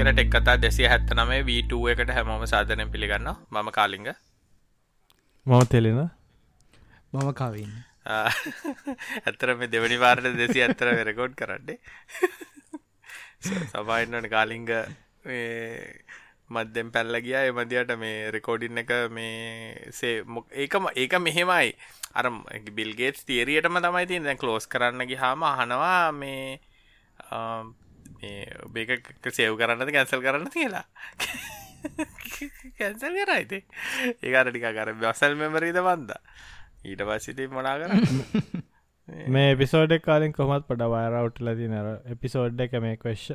කෙන ටෙක් කතා දෙසිය හැත්ත නමේ වීටුව එකට හැමෝම සාධනය පිළිගන්න මම කාලිග. මම තෙලෙන. මම කවින්න ඇත්තර මේ දෙවනි වාරට දෙසි ඇත්තර වෙරකෝඩ් කරන්නේ. සබයින්නට කාලිංග. මධ්‍යෙන් පැල්ල ගිය. එමදියට මේ රෙකෝඩින් එක මේ සේ ඒකම ඒක මෙහෙමයි. අර බිල්ගේට් තේරියටම තමයි තින් දැන් කලෝස් කරන්න ගිහාම අහනවා මේ බේක සේව් කරන්නද කැන්සල් කරන්න කියලා. කැන්සල් කරයිති ඒකට ටික කර බසල් මෙමරීද බන්ද ඊට පස්සිට මොනා කර මේ එපිසෝඩක් කාලින් කොමත් පඩ වයරවට් ලති නර එපිසෝඩ් එක මේ කොශ්ෂ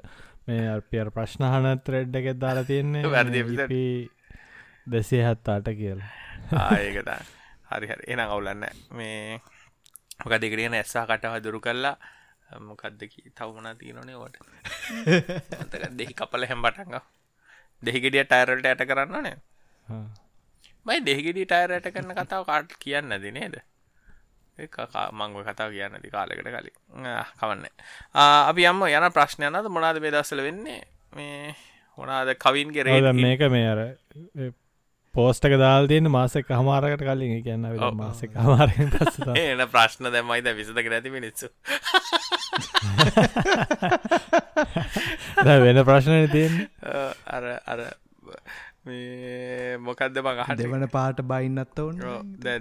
මේ අර්පියර් ප්‍රශ්නහන ත්‍රෙඩ් එකෙත් දාලා තියන්නේ වැරදි දෙසේ හත්තාට කියලා. ඒකත හරි හරි. එන අවුලන්න මේ මොක දෙකරෙන ඇස්සා කටහ දුරු කරලා මොකක්දකි තවමනා තියනනේ ෝට දෙහි කපල හැම් පටන්ග දෙහිගෙඩිය ටයිරල්ට ඇට කරන්න නේ මයි දෙහිගෙඩි ටයිරයට කරන්න කතාව කාට් කියන්න ද නේද? මංගව කතාව කියන්න ති කාලෙකට කලින්. කවන්න. අපි අම්ම යන ප්‍රශ්නයනද මොනාද මේ දස්සල වෙන්නේ? මේ හොනාද කවින්ගේ රේ මේක මේ අර පෝස්ටක දාල් තියන්න මාසක හමාරකට කලින්. කියන්න මාසක පස්ස එන ප්‍රශ්න දැමයිද විසදක නැති මිනිස්සු. වෙන ප්‍රශ්නය තියෙන් අර අර මොකක්ද බං අහ දෙවන පාට බයින්නත් ඔවුන්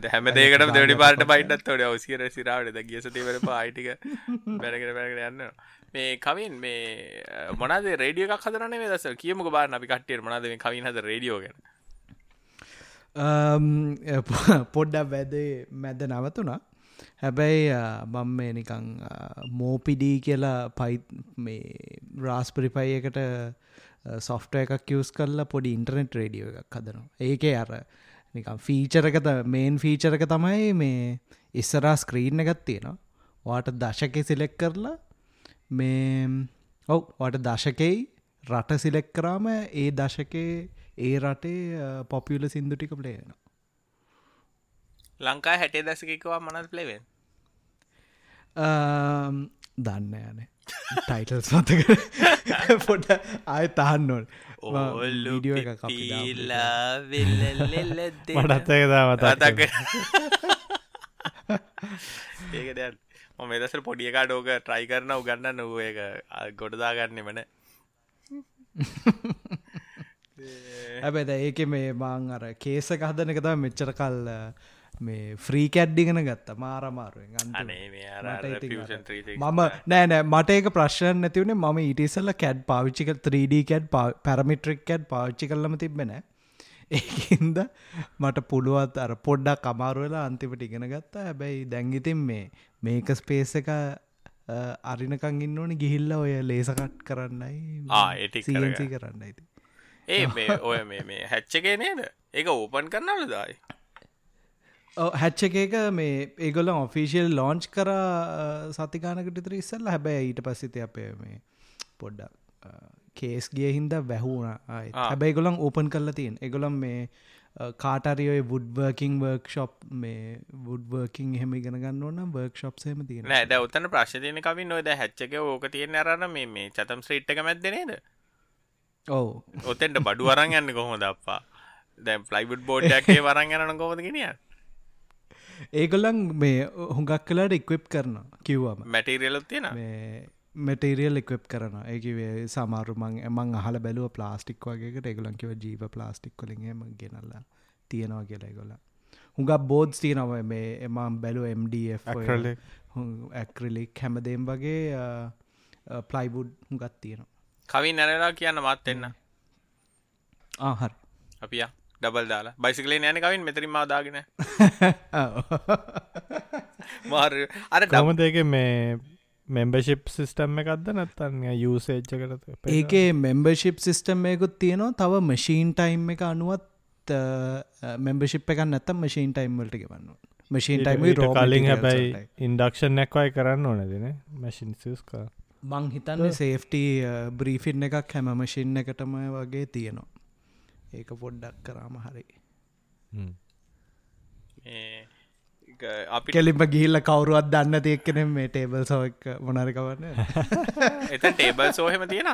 හැම දේකට දෙවනි පාට බයින්නත් ොඩ අවසිර සිරාවට ද ගියසතිවර පායිටික බැරගෙන බැරගෙන යන්න මේ කවින් මේ මොනද රේඩිය එකක් හදරන දස කියමක බාන්න අපි කට්ටිය මොනද මේ කවින් හද රඩියෝ ගැන පොඩ්ඩක් වැදේ මැද නවතුනා හැබැයි මං මේ නිකං මෝපිඩී කියලා පයි මේ රාස්පරිපයි එකට සොෆ්ට එකක් කිවස් කරලා පොඩි ඉන්ටර්නෙට් රඩියෝ එකක් හදනවා. ඒකේ අර නිකම් ෆීචරකත මේන් ෆීචරක තමයි මේ ඉස්සරා ස්ක්‍රීන් එකත් තියෙනවා. වාට දශක සිලෙක් කරලා මේ ඔව් වට දශකෙයි රට සිලෙක් කරාම ඒ දශකේ ඒ රටේ පොපියල සිින්දු ටික ප්ලේන ලංකා හැටේ දසකවා මනත් ප්ලේවෙන් දන්න යනේ ටයිටල්ස් මතක පොඩ ආය තහන්න ඕල් ඕල්ලිඩියෝ එක. කපිලා මටත්තකදා මතක ඒක දැන් ම මෙදසර පොඩියකා ඩෝක ට්‍රයි කරන උගන්න නොව එක ගොඩදාගන්න හැබැද ඒක මේ මාං අර කේස හදන එක තම මෙච්චර කල් මේ ෆ්‍රී කැඩ්ඩිගෙන ගත්ත මාරමාරුවෙන්. මම නෑනෑ මට ඒක ප්‍රශ්න නැතිවුණේ මම ඉටිසල්ල කැඩ් පාවිච්චික 3D කැඩ් පැරමිට්‍රික් කැඩ් පාවිච්චි කල්ලම තිබෙන ඒහින්ද මට පුළුවත් අර පොඩ්ඩක් අමාරුවෙලා අන්තිපට ඉගෙන ගත්තා. හැබැයි දැංගිතින් මේ මේක ස්පේස එක අරිනකං ඉන්න ඕනි ගිහිල්ල ඔය ලේසකට් කරන්නයි ඒටි කරන්න ඇති ඒ මේ ඔය මේ හැච්චගේ නේද? ඒක ඕපන් කරන්නල දායි. හැච්ච එකක මේ ඒගොල ඔෆිසිියල් ලෝංච් කර සතිකානකට ඉතර ඉස්සල්ල. හැබැයි ඊට පස්සිත අපේ මේ පොඩ්ඩක් කේස් ගිය හින්ද වැැහුණ. හැබැයි ගොලන් ඕපන් කරලා තියෙන්. එගොලම් මේ කාටරියෝය වුඩ්වර්කින් වර්ක්ෂොප් මේ වුඩ්වර්කින් එහෙම ඉගෙන ගන්න ඕන වර්ක්ෂොප් සේම තියෙන ද උත්තන ප්‍රශ්තියන කවින් නොද හැච්චක ඕක තියෙන අරන්න මේ චතම් ශ්‍රීට්ක මැද නේද ඔව. ඔතෙන්ට බඩු වරන් යන්න කොහොම දප්පා දැම් ෆලයිබුඩ් බෝඩ්ඩක්ේ වරන් යන කොමද ගෙනිය ඒගොල්ලන් මේ හුඟක් කලාට එක්වෙප් කරන කිව්වම. මැටීරියලත් තියෙන මෙටේරියල් එක්වෙප් කරන ඒකිවේ සමාරුමං එමං අහල බැලුව ප්ලාස්ටික් වගේකට එගලන්කිව ජීව ප්ලාස්ටික් කොලින්ම ගෙනල්ලා තියෙනවා කියලා ගොල හුඟක් බෝඩ්ස් තියනව මේ එමම් බැලු MDF ඇක්‍රලික් හැමදේම් වගේ ප්ලයිබුඩ් හුඟත් තියෙනවා කවින් නැරලා කියන්න මත් එන්න. ආහර අපිය ඩබල් දාලා. බයිසිකලේ නෑන කවින්? මෙතරින් දාගෙන. මාර අර ඩම දෙක මේ මෙම්බශිප් සිිස්ටම් එකක්ද නැත්තන්න යුසේච්චකට ඒකේ මෙම්බර්ශිප් සිිස්ටම්මයකුත් තියෙනවා. තව මශීන් ටයිම් එක අනුවත් මෙම්බශිප් එක නැත්තම් මශීන් ටයිම්වලට ගවන්න මශීන් ටයිම කලින් හැබැයි ඉන්ඩක්ෂන් නැක්වයි කරන්න ඕන දෙන මැසින් සිස්කා මං හිතන්න සේෆ්ට බ්‍රීෆින් එකක් හැම මශින් එකටම වගේ තියෙනවා. ඒක පොඩ්ඩක් කරාම හරි. අපි කෙලිම ගිහිල්ල කවරුවත් දන්න තියක්කන මේ ටේබල් සෝක් මොනරකවන්න එත ටේබල් සෝහෙම තියෙන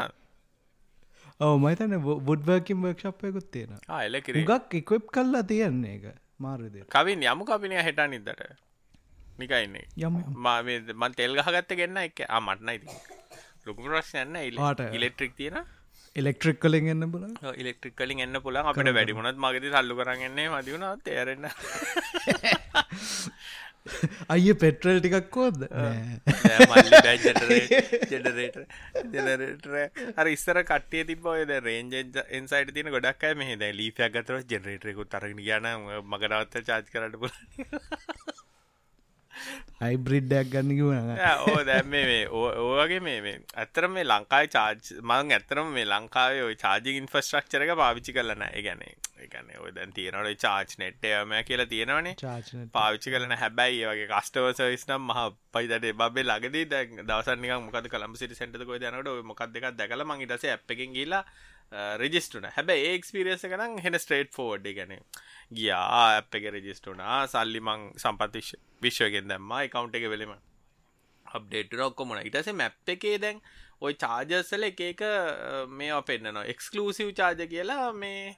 ඕ මතන බුඩ්වර්කින් වර්ක්ෂප්යකුත් තියෙන එලකිරි ගක් ඉකොප් කල්ලා තියන්නේ එක මාරද කවින් යමු කපිනය හෙට නිදට නිකයින්නේ යම මන් තෙල් ගහගත්ත ගන්න එක. මටන ඉති ලොකු ප්‍රශ්යන්න පාට. ඉලෙක්ට්‍රික් තියෙන එලෙක්ට්‍රික් කලින් එන්න බල ඉලෙක්ට්‍රික් කලින් එන්න පුලන් අපට වැඩිමුණත් මගති සල්ලු කරගන්නේ මතිවුණ තේරෙන්න අය පෙට්‍රල් ටිකක් කෝද ජෙනරේට ජෙනරේටර අර ඉස්සර කටේ තිබ ඔයද රේජ එන්සයිට තින ගොඩක් මෙහ ලීපයක් ගතර ජෙනරේටරෙකු තරග ගන මගරවත්ත චාච් කරට පුල අයිබ්‍රිඩ්ඩයක් ගන්න කිවන ඕ දැම් මේ ඕවගේ මේ ඇත්තර මේ ලංකායි චාර්ජ් මං ඇත්තරම මේ ලංකාවේ ඔය චාජි ඉන්ෆස්ට්‍රක්චර එක පාවිච්චි කරලන ගැන එකන ඔය දැන් තියෙනට චාච් නෙට්ටයම කියලා තියෙනවනේ. පාවිච්චි කරන හැබැයි ඒ වගේ කස්ටව සවිස් නම් මහ පයිදට බේ ලගදී දැ දවසනික මොකද කළම් සිට සෙන්ට කොයි දනට මොකක් දෙක් දැකල මංගේටස ඇ්පකින් ගිලා රෙජිස්ටුන හැබැයි ඒක්ස්පිරියස කනම් හෙන ස්ට්‍රේට් ෆෝඩ් ගැන ගියා. ඇප් එක රෙජිස්ටුනා සල්ලි මං සම්පතිශ විශ්වගෙන් දැම්ම. එකකවුන්් එක වෙලෙම අප්ඩේට ඔක්කොමන ඉටස මැප් එකේ දැන් ඔය චාජසල එක එක මේ පෙන්න්නනවා එක්ස්කලූසිව් චාජ කියලා මේ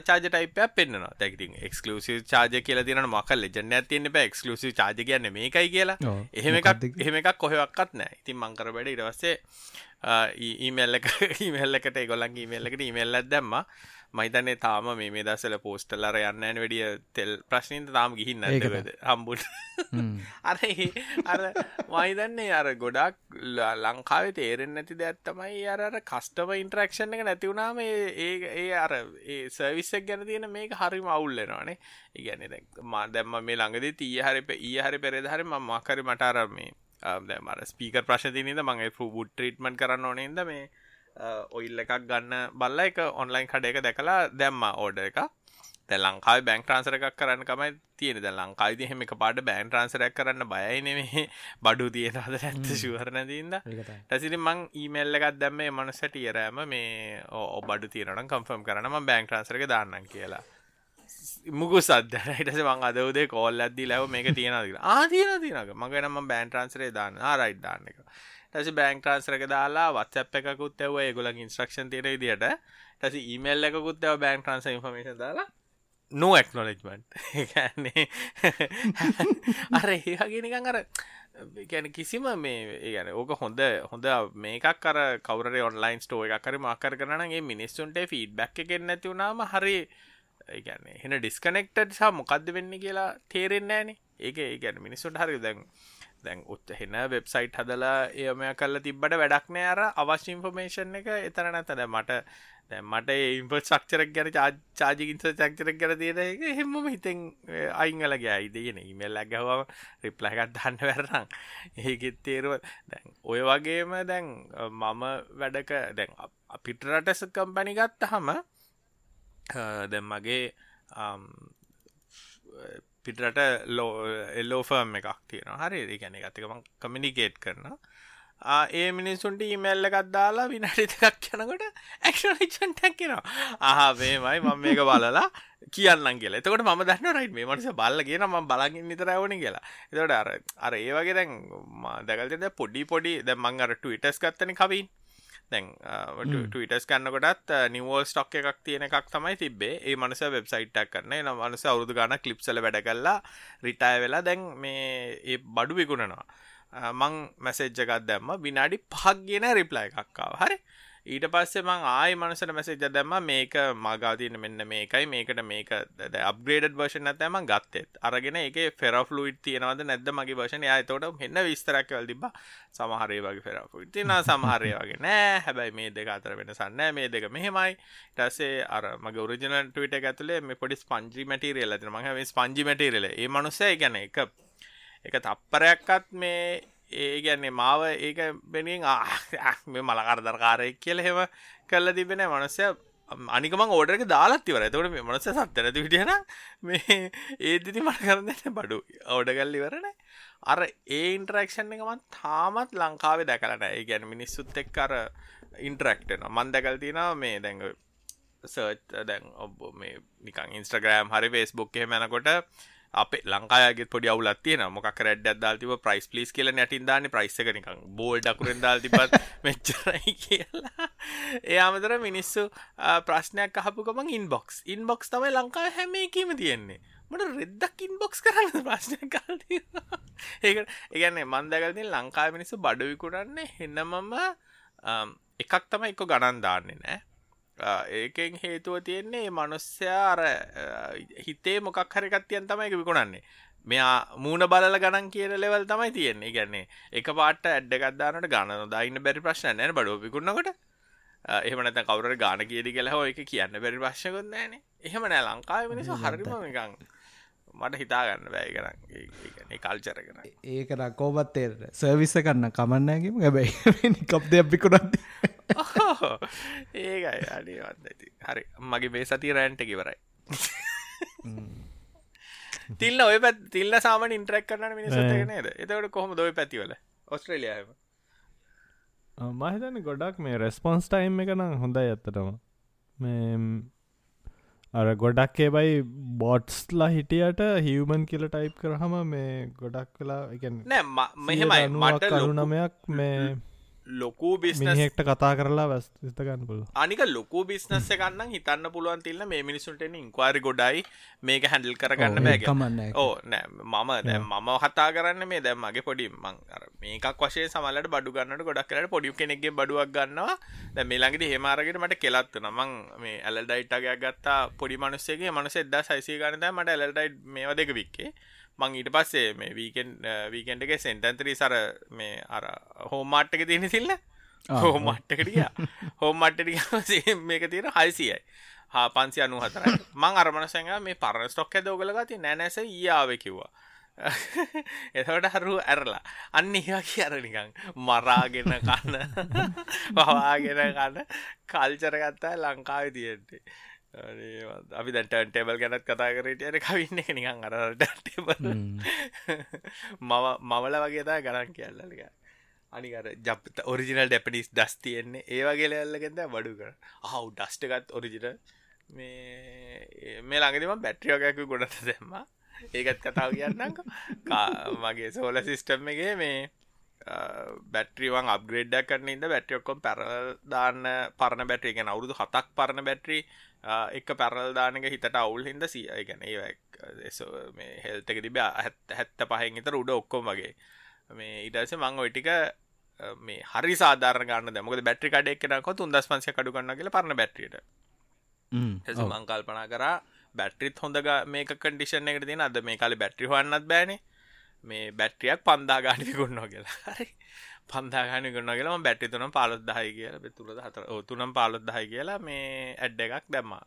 චාජ ටයිප පෙන්න්න තැකති එක්ස්කලසිව චාජ කියල තින මක ලෙජන ඇතින්න බ. එක්ස්කලසිව චාජ කියන්න මේකයි කියලා. එහෙම එකක් එහෙම එකක් කොහෙවක්ත් නෑ ඉතින් මංකර වැඩ ඉරවස්සේ ඊමල්ල ඊමල්ලකට ගොලන් ඊමල්ලකට ඉමල්ලත් දැම්ම මයිතන්නේ තාම මේ දසල පෝස්ටල්ලර යන්න වැඩිය තෙල් ප්‍රශ්නින්ත තාම ගිහින්න හම්බුට අර අර මයිදන්නේ අර ගොඩක් ලංකාවේ තේරෙන් නැති දැත්තමයි අර කස්ටම ඉන්ට්‍රක්ෂණ එක නැතිවුණාම ඒ ඒ අර ඒ සර්විස්සක් ගැන තියෙන මේක හරිම අවුල්ලෙනවානේ ඉගැන මා දැම්ම මේ ළඟදි තිය හරි ඊය හරි පෙරෙදහරි ම මකරි මටාර මේ මර ස්පීක ප්‍රශ්තිනද මගේ පුබුට් ට්‍රීට්මන් කරන්න ඕනෙද මේ ඔයිල් එකක් ගන්න බල්ල එක ඔන්ලයින් කඩ එක දැකලා දැම්ම ඕඩ එක. දැ ලංකායි බැංක් ට්‍රන්සර එකක් කරන්න කමයි තියෙන ද ලංකායිති හෙම එක පාට බෑන් ට්‍රන්සරක් කරන්න බයයි නෙමේ බඩු තියෙනද ඇත්ත ශුවරණදීන්ද ටැසිරි මං ඊමල්ල එකත් දැම්ම මනසට ඉරෑම මේ ඕ බඩු තියරන කම්ෆර්ම් කරනම බැංක් ට්‍රන්සරක දාන්න කියලා. මුගු සද්දරයිටස මං අදවදේ කෝල් ඇද්දි ලැව මේක තියෙනද ආතියන තියනක මගනම බෑන් ට්‍රන්සරේ දාන්න. ආරයිට් දාන්න එක ටැසි බෑංක් ට්‍රන්සරක දාලා වත්සප් එකකුත් ඇව ඒගොලන් ඉන්ස්ට්‍රක්ෂන් තියෙන විදිට ටැසි ඊමල් එකකුත් ඇව බෑංක් ට්‍රන්ස ඉන්ෆර්මේෂන් දාලා. නෝ එක්නොලෙජ්මන්ට් ඒන්නේ අර ඒහගෙනකං අර ගැන කිසිම මේ ඒගැන ඕක හොඳ හොඳ මේකක් අර කවර ඔන්ලයින් ස්ටෝ එකකර මක්කර කරනගේ මිනිස්සුන්ට ෆීඩ් බැක් එකෙන් නැති වුණාම හරි ඒගැන හෙන ඩිස්කනෙක්ට සහ මොකක්ද වෙන්න කියලා තේරෙන්නේ ෑනේ ඒක ඒගැන මිනිස්සුන්ට හරි දැන් දැන් උත්ත හෙන වෙබ්සයිට් හදලා එයමය කල්ල තිබ්බට වැඩක්නෑ අර අවශ්‍ය ඉන්ෆර්මේෂන් එක එතර නැතද මට මට ඉම්ප සක්චරක් ගැන චාජිකින්ස චක්චරක් කර තියෙන එක හෙම හිතෙන් අයිංගලගේ අයිදගෙන ඉමල් ඇගවම රිප්ලහකත් දන්න වැරරං ඒගෙත් තේරුව දැන් ඔය වගේම දැන් මම වැඩක දැන් අපිටරටස කම්පැනි ගත්ත හම දැම් මගේ පිටට ලෝ එල්ලෝෆර්ම් එකක් තියෙන හරි ගැන ගතිකම කමිනිකේට් කරන ඒ මිනිසුන්ට ඉමල්ල එකත් දාලා විනාඩි දෙකක් යනකොට ඇක්ෂනචන්ටක් කෙනවා අහාමේමයි මම මේක බලලා කියන්න කියල. එතකොට ම දන්න රයිට මේ මනස බල්ල කියෙන ම බලගින් නිතරවන කියලා. එතට අර අර ඒ වගේ දැන් දැකල්තද පොඩි පොඩි දැ මං අර ටවිටස් ගත්තන කවින්. දැන් ටස් කන්නකොටත් නිවෝල් ස්ටොක් එකක් තියෙන එකක් තමයි තිබේ ඒ මනස වෙබ්සයිට්ක් කරන න මනස අවුදු ගන කලිප්සල වැඩ කල්ලා රිටය වෙලා දැන් මේ ඒ බඩු විකුණනවා. මං මැසෙජ්ජකත් දැම්ම. විනාඩි පහක් ගෙන රිප්ලයි එකක්කාව හරි ඊට පස්සේ මං ආය මනසට මැසේජ දැම්ම මේක මගාතියන මෙන්න මේකයි මේකට මේක අප්ග්‍රේඩ වර්ෂන් ඇතෑම ගත්තෙත් අරගෙන එක ෆෙරෆලුයිට් තියෙනවද නැද්ද මගේ වර්ෂණ අයතෝට හෙන්න විස්තරක්වල් තිබ සමහරය වගේ ෆෙරෆුයිට තින සමහරය වගේ නෑ. හැබැයි මේ දෙක අතර වෙන සන්න මේ දෙක මෙහෙමයි. ටසේ අර මගේ ඔරිජනල් ටවිට ඇතුලේ මේ පොඩි ස්පංජි මටීරියල් ඇතින මහ ස්පංජි මටීරල ඒ මනුසය ගැන එක එක තප්පරයක්කත් මේ ඒ ගැන්නේ මාව ඒක බෙනින් මේ මලකරදරකාරයෙක් කියල හෙම කල්ල තිබෙන මනසය අනිකම ඕඩරක දාලත්තිවර තොට මේ මනස සත්තරඇති විටියන මේ ඒදිති මට කරන්න බඩු අවඩ කල්ලිවරන අර ඒ ඉන්ටරක්ෂන් එකමත් තාමත් ලංකාවේ දැකලට ඒ ගැන මිනිස්සුත් එක් අර ඉන්ටරක්ටන මන් දැකල් තින මේ දැඟ සර්ච් දැන් ඔබ මේ නිකං ඉන්ස්ට්‍රගෑම් හරි ෆේස්බුක් එහෙ මැනකොට අප ලංකායගේ පොඩි අවුලත් තියෙන මොකක් රැඩ් අදදාල් තිබ ප්‍රයිස් පලිස් කියල නැටින් දාන්න. ප්‍රයිස්සක නිකං බෝල්ඩ අකුරෙන් දාල් තිබත් මෙච්චරයි කියලා. ඒ අමතර මිනිස්සු ප්‍රශ්නයක් අහපු ගමන් ඉන්බොක්ස් ඉන්බොක්ස් තමයි ලංකා හැම එකීම තියෙන්නේ. මට රෙද්දක් ඉන්බොක්ස් කරන්න ප්‍රශ්නය කාල ඒ ඒගැන්නේ මන්දගලතින් ලංකා මිනිස්සු බඩවිකුරන්නේ හෙන්නමම එකක් තම එක ගණන් දාන්නේ නෑ ඒකෙන් හේතුව තියෙන්නේ මනුස්්‍යයා අර හිතේ මොකක් හරිකත්තියන් තමයි විකුණන්නේ. මෙයා මූුණ බලල ගණන් කියන ලෙවල් තමයි තියෙන්නේ. ගැන්නේ එක පාට ඇඩ්ඩගත්දානට ගණන දයින්න බැරි ප්‍රශ්න නැන බඩෝ විකුණනකොට. එහමනත කවර ගාන කියඩි කියලා හෝ එක කියන්න බැරි ප්‍රශ්යකොත් නෑන. එහෙම නෑ ලංකාව මිනිසු හරිම එකන් මට හිතාගන්න බෑ කරන්න කල්චර කර ඒක රකෝබත්තේ සර්විස්ස කන්න කමන්නෑගේම ගැබැයි කප් දෙයක් පිකුණත් ඒකයි අඩිවත් ඇති. හරි මගේ මේ සති රෑන්ට කිවරයි තිල්ල ඔය පැත් තිල්ල සාම ඉන්ට්‍රක් කරන මිනිසට නේද? එතකට කොහොම දොයි පැතිවල? ඔස්ට්‍රලියයාම මහිතන ගොඩක් මේ රෙස්පොන්ස් ටයිම් එක නම් හොඳයි ඇත්තටම. මේ අර ගොඩක් ඒබයි බොට්ස්ලා හිටියට හිවමන් කියල ටයිප් කරහම මේ ගොඩක් කලා නෑ මෙහෙමයි. මට කරුණමයක් මේ ලොකූ බිස්නහෙක්ට කතා කරලා ස්තගන්න පුල අනික ලොකු බිස්නස්ස ගන්න හිතන්න පුළුවන් තිල්න්න මේ මිනිසුන්ට ඉන්ක්වාරි ගොඩයි මේක හැඩල් කරගන්න බෑගමන්න ඕ නෑ මම දැ මම හතා කරන්න මේ දැම් මගේ පොඩි මං මේකක් වශය සමලට බඩු ගන්නට ගොඩක් කරට පොඩි කෙනෙක්ගේ බඩුවක් ගන්නවා. දැ මේලාගට හෙමාරගෙන මට කෙලත්තු නමං මේ ඇලඩයිට්ටගයක් ගත්තා පොඩි මනුස්සේගේ මනස එදා සයිසි ගන්නද මට ඇලඩයිට් මේවා දෙක වික්කේ මං ඊට පස්සේ මේ වීකෙන් වීකෙන්ඩ එක සෙන්ටන්තරී සර මේ අර හෝමාට් එක තියෙන සිල්ල හෝමට්ටකටිය හෝමට්ටටිය මේක තියෙන හයිසියයි. හා පන්සි අනු හතර මං අරමණසැඟ මේ පරණ ස්ටොක් ඇද ඔගලගති නැනැස යාව කිව්වා. එතවට හරු ඇරලා. අන්න ඒවා කිය අරනිකං මරාගෙන කන්න පවාගෙන කන්න කල්චරගත්තා ලංකාව තියෙන්නේ අපි දැන්ටන් ටේබල් ගැනත් කතා කරට අර කවින්න එක නිකං අරට මව මවල වගේතා ගණන් කියල්ලක අනිකර ජපත ඔරිජිනල් ඩැපිනිස් දස් තියෙන්නේ. ඒවගේල ඇල්ලගෙද බඩු කර හව් ඩස්ටගත් ඔරිජිනල් මේ මේ ළඟදිම බැට්‍රියෝගැකු ගොඩට දෙෙම්ම. ඒකත් කතාව කියන්නක මගේ සෝල සිිස්ටම් එකගේ මේ බැට්‍රිවන් අප්ග්‍රේඩ්ඩක් කරන්න ඉද බැට්‍රියොක්කොම් පැර දාන්න පරණ බැට්‍රිය ගැන අවුරුදු හතක් පරණ බැට්‍රී එක පැරල් දානක හිතට අවුල් හිද සිය ගැන හෙල්තක තිබ හැත්ත පහෙන් ඉතර උඩ ඔක්කොම වගේ. මේ ඉටස මං ඔයිටික මේ හරි සාධාර ගන්න දමක බැට්‍රි කඩ එක්න කො තුන් දස් පන්සය කඩු කන්න කියල පරන බැට්‍රියට මංකල්පනා කර බැට්‍රිත් හොඳ මේ කඩිෂන එකට තින අද මේ කාල බැට්‍රි හන්නත් බෑන මේ බැට්‍රියක් පන්දා ගානිකුන්නවා කියලා. හරි. පන්දාගන ගන්න කියලම බැටි තුනම් පාලොත් දහයි කියලා තුරද හතර තුනම් පාලොත් දහයි කියලා මේ ඇඩ්ඩ එකක් දැම්මා.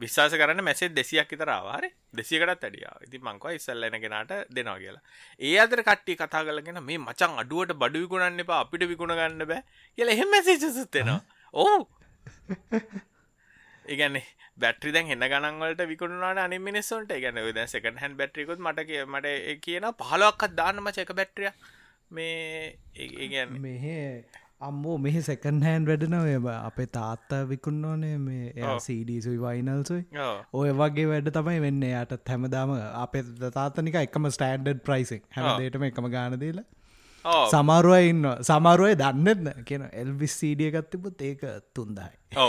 විශවාස කරන්න මැසේ දෙසියක් ඉතරවාරි දෙසියකටත් ඇඩිය ඉති මංකව ඉස්සල්ලන කෙනට දෙනවා කියලා. ඒ අදර කට්ටි කතා කලගෙන මේ මචන් අඩුවට බඩු විකුණන්න එපා. අපිට විකුණ ගන්න බෑ කියල එහෙම මැසේචසුත්වෙනවා ඕ ඒගැන්නේ බැට්‍රි දැන් එන්න ගනන්වලට විකුණුනාට අනි මිනිස්සොන්ට. ගැන ද සකන් hän බැට්‍රිකුත් මට මට කියන පහලොක්කත් දාන්නම චක බැට්‍රිය මේ ඒගැන් මෙහ අම්මෝ මෙහ සැකන් හෑන් වැඩනව. අපේ තාත්තා විකුන්න ඕනේ මේ සඩසුයි වයිනල්සුයි ඔය වගේ වැඩ තමයි වෙන්න. යට හැමදාම අපේ තාතනික එකම ස්ටෑන්ඩඩ් ප්‍රයිසික් හැමදේටම එකම ගානදීලා සමාරුවයි ඉන්න සමාරුවය දන්නෙත්න කියන එල්විස් සීඩිය ගත්තිපුත් ඒක තුන්දයි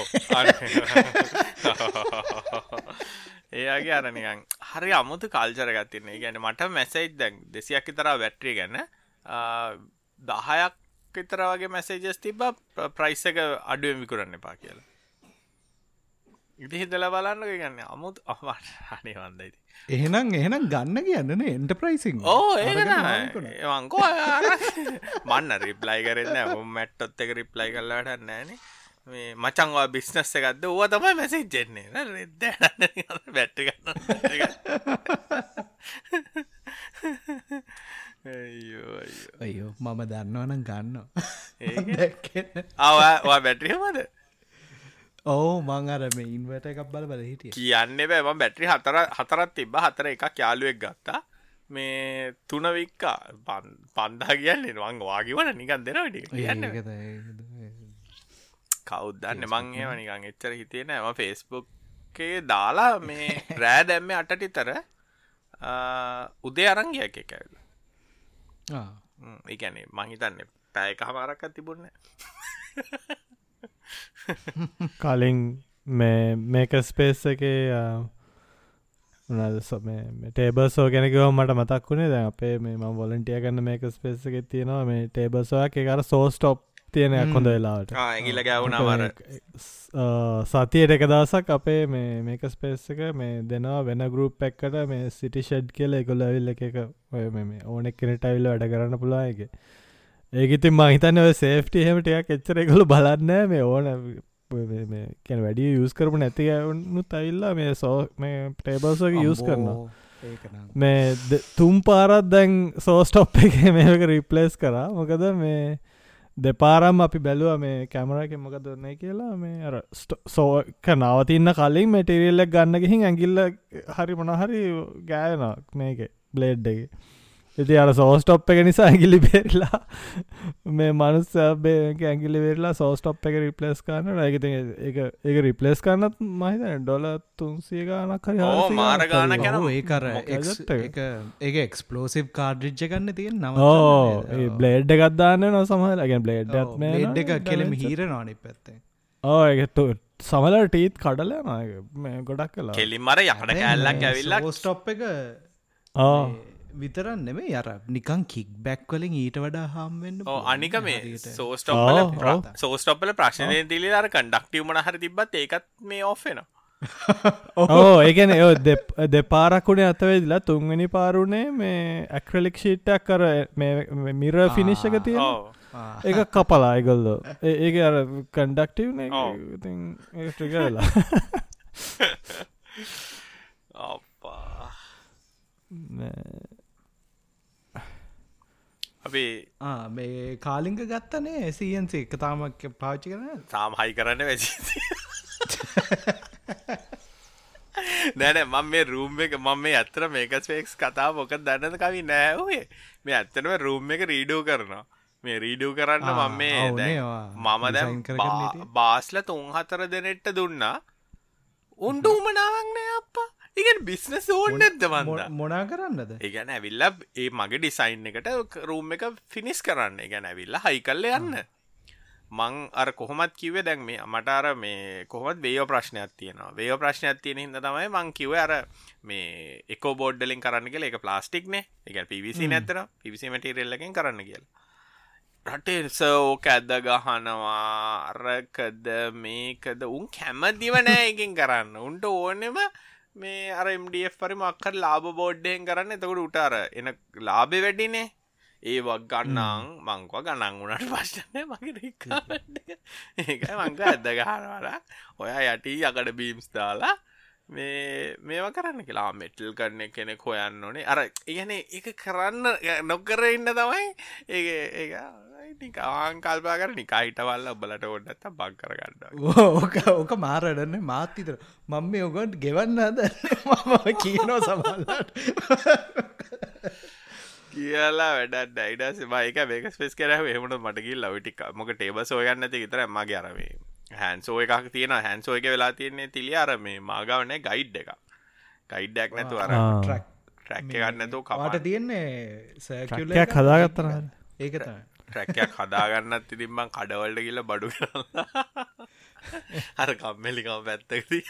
ඒගේ අරනිකන් හරි අමුතු කල්චර ගත්තින්නේ ගැන මට මැසයිත් දැන් දෙසියක් තරා වැට්‍රිය ගැන්න දහයක් විතර වගේ මැසේජස් තිබ ප්‍රයිස් එක අඩුවෙන් විකුරන්න එපා කියලා ඉති හිතල බලන්න ගන්න අමුත් අමට හනේ වන්දයිති එහෙනම් එහෙනම් ගන්න කියන්නන එන්ට ප්‍රයිසිං ඕ ඒවංකෝ මන්න රිප්ලයි කරන්න මැට්ටොත් එක රිප්ලයි කරලාට නෑනේ මේ මචංවා බිස්නස්ස එකක්ද? ඕව තමයි මැසි ජෙන්නේ රෙද්ද බැට්ටි ගන්න අයෝ මම දන්නවනම් ගන්න අවා බැට්‍රියමද ඕ මං අර මේ ඉන්වට එකක් බල බල හිටිය. කියන්න බෑම බැට්‍රි හතර හතරත් තිබ හතර එකක් යාලුවෙක් ගත්තා. මේ තුන වික්කා පන්දා කියන්නේ වන් වාගේ වන නිකන් දෙනවට කියන්න. කවුද්දන්න මං ඒම නිකං එච්චර හිතේ නෑම ෆෙස්බුක්කේ දාලා මේ රෑ දැම්ම අටටිතර උදේ අරංගිය එක ආ. එකනේ මහිතන්න පැයක හමාරක්ක තිබුන්න කලින් මේ මේක ස්පේස් එක ටේබර්සෝ ගැනකව මට මතක් වුණේ දැ අපේ මේ ම වොලන්ටිය ගන්න මේක ස්පේස එක තියෙනවා මේ ටේබර්සෝයක් එකර සෝස්ටොප් තියෙනයක් හොඳ වෙලාට ඇගිල ගැවුණවර සතියට එක දසක් අපේ මේ මේක ස්පේස් එක මේ දෙනවා වෙන ගරුප් එක්කට මේ සිටි ෂඩ් කියල එකොල ඇවිල්ල එක ඕනෙක් කෙනෙට ඇවිල්ල වැඩ කරන්න පුලා එක ඒකඉතින් මහිතන්න සේෆ්ටි හෙමටයක් එච්චර එකකොළු බලන්න මේ ඕන කැන වැඩිය යස් කරපු නැති ඇවුණු තයිල්ලා මේ සෝ මේ ටේබල්සක යස් කරනවා. මේ තුම් පාරත් දැන් සෝස්ටොප් එක මේක රිප්ලේස් කරා. මොකද මේ දෙපාරම් අපි බැලුව මේ කැමරක මොක දන්න කියලා. මේ අර සෝක නවතින්න කලින් මෙටිරිල්ලක් ගන්න ගිහින් ඇගිල්ල හරි මොනහරි ගෑනක් මේක බ්ලේඩ් එක ඉති අර සෝස්ටොප් එක නිසා ඇගිලි බේරලා මේ මනුස් ඇගිලි වෙරලා සෝස්ටොප් එක රිපලස් කරන්න ඇගති එක රිපලස් කරන්නත් මහිත ඩොල තුන්සිය ගානක් හරි ඕ, 400 මාර ගානක් හරි. යනවා. ඔව්, ඒකර එක? එක්ස්පලෝසිව් කාඩ්රිජ්ජ ගන්න තියෙන ඕ බ්ලේඩ් එකත්දාන්න නො සමහලගෙන් බ්ලේඩ් ලේඩ් එක කෙලෙම හීර නොනි පැත්තේ ඕ එකතු සමල ටීත් කඩල මේ ගොඩක් කලා කෙලින් මර යකට කැල්ලක් ඇවිල්ලක් ස්ටොප් එක ඕ විතරන් නෙමේ යර නිකන් කික් බැක් වලින් ඊට වඩා හම්වෙන්න අනික මේ සෝස්ටොප්ල. සෝස්ටොප්ල ප්‍රශ්නය තිලි අර කන්ඩක්ටව මන හරි තිබත් ඒකත් මේ ඔෆ්ෙන ඕ ඒගැන ඔ දෙපාරක්කුණේ අතවෙදිලා තුන්වැනි පාරුණේ මේ ඇක්‍රලික් ෂීට්ටක් කර මිර ෆිනිශ්ක තිය ඒක කපලා අයිගොල්ලෝ ඒක අර කන්ඩක්ටව්. ට්‍රිගලා අපා අපි මේ කාලිංග ගත්තනේ සීන්සේ එක තාමක් පාච්චි කරන තාම හයි කරන්න වැසි නැන මම මේ රූම් එක මම මේ ඇත්තර මේක ස්පේක්ස් කතා මොක දන්නද කවි? නෑහේ මේ ඇත්තනම රූම් එක රීඩෝ කරනවා. මේ රීඩෝ කරන්න මේ ඔවා මම හිටියේ. බාස්ල තුන් හතර දෙනෙට්ට දුන්නා. උන්ට උමනාවක් නෑ අප්පා ඉගෙන් බිස්නස් ඕන්න ඇද වන්ද මොනා කරන්නද? ඒගැන ඇවිල්ල ඒ මගේ ඩිසයින් එකට රූම් එක ෆිනිස් කරන්න. ගැන ඇවිල්ල හයි කල්ල යන්න මං අර කොහොමත් කිවේ දැන් මේ මට අර මේ කොහොමත් වේෝ ප්‍රශ්නයක් තියෙනවා. වේෝ ප්‍රශ්නයක් තියෙන හිද තමයි මං කිව අර මේ එක බෝඩ්ඩලින් කරන්න කියල. එක ප්ලාස්ටික්නේ එක පිවිසි නැතන පිවිසි මටරෙල්ලකින් කරන්න කියලා. රටේ සෝක ඇද ගහනවා. අරකද මේකද උන් කැමතිව නෑ එකින් කරන්න. උන්ට ඕනෙම මේ අර MDF පරි මක්කර ලාබ බෝඩ්ඩයෙන් කරන්න. එතකොට උටාර එන ලාබෙ වැඩිනේ. ඒවක් ගන්නං මංකව ගණන් වුනට පශ්න මගේ ඒකයි මංක ඇද ගහනවල. ඔය යටි යකට බීම්ස් දාලා මේ මේවා කරන්න කියලා. මෙටල් කරන්න කෙනෙක් හොයන්න ඕනේ. අර ඉගන එක කරන්න නොකර ඉන්න තමයි ඒ ආන් කල්පා කර නිකාහිටවල්ල ඔබලට ඔොඩත් බක් කරගන්න ඕක ඕක මාරඩන්න මාත්තිතර මං මේ ඔගොන්ට ගෙවන්නද මම කියනෝ සමල්ලට කියලා වැඩ ඩයිඩස් මයික මේක ස්පෙස් කරහ එහමට මටකිල් ලවිටික් මොක ටේබ සෝයගන්න ඇති විතර මගේ අරමේ හැන්සෝ එකක් තියෙන හැන්සෝ එක වෙලා තියන්නේ තිලි අර මේ මාගවනේ ගයිඩ් එක ගයිඩ්ඩක් නැතු අර ට්‍රක් ට්‍රැක්ක ගන්නතු වාට කවට තියෙන්නේ සැකියුල ට්‍රක්කයක් හදාගත්තන ඒක තමයි. ට්‍රැක්කයක් හදාගන්නත් ඉතින්බං කඩවල්ට කියල බඩු අර කම්මෙලිකම පැත්තකදී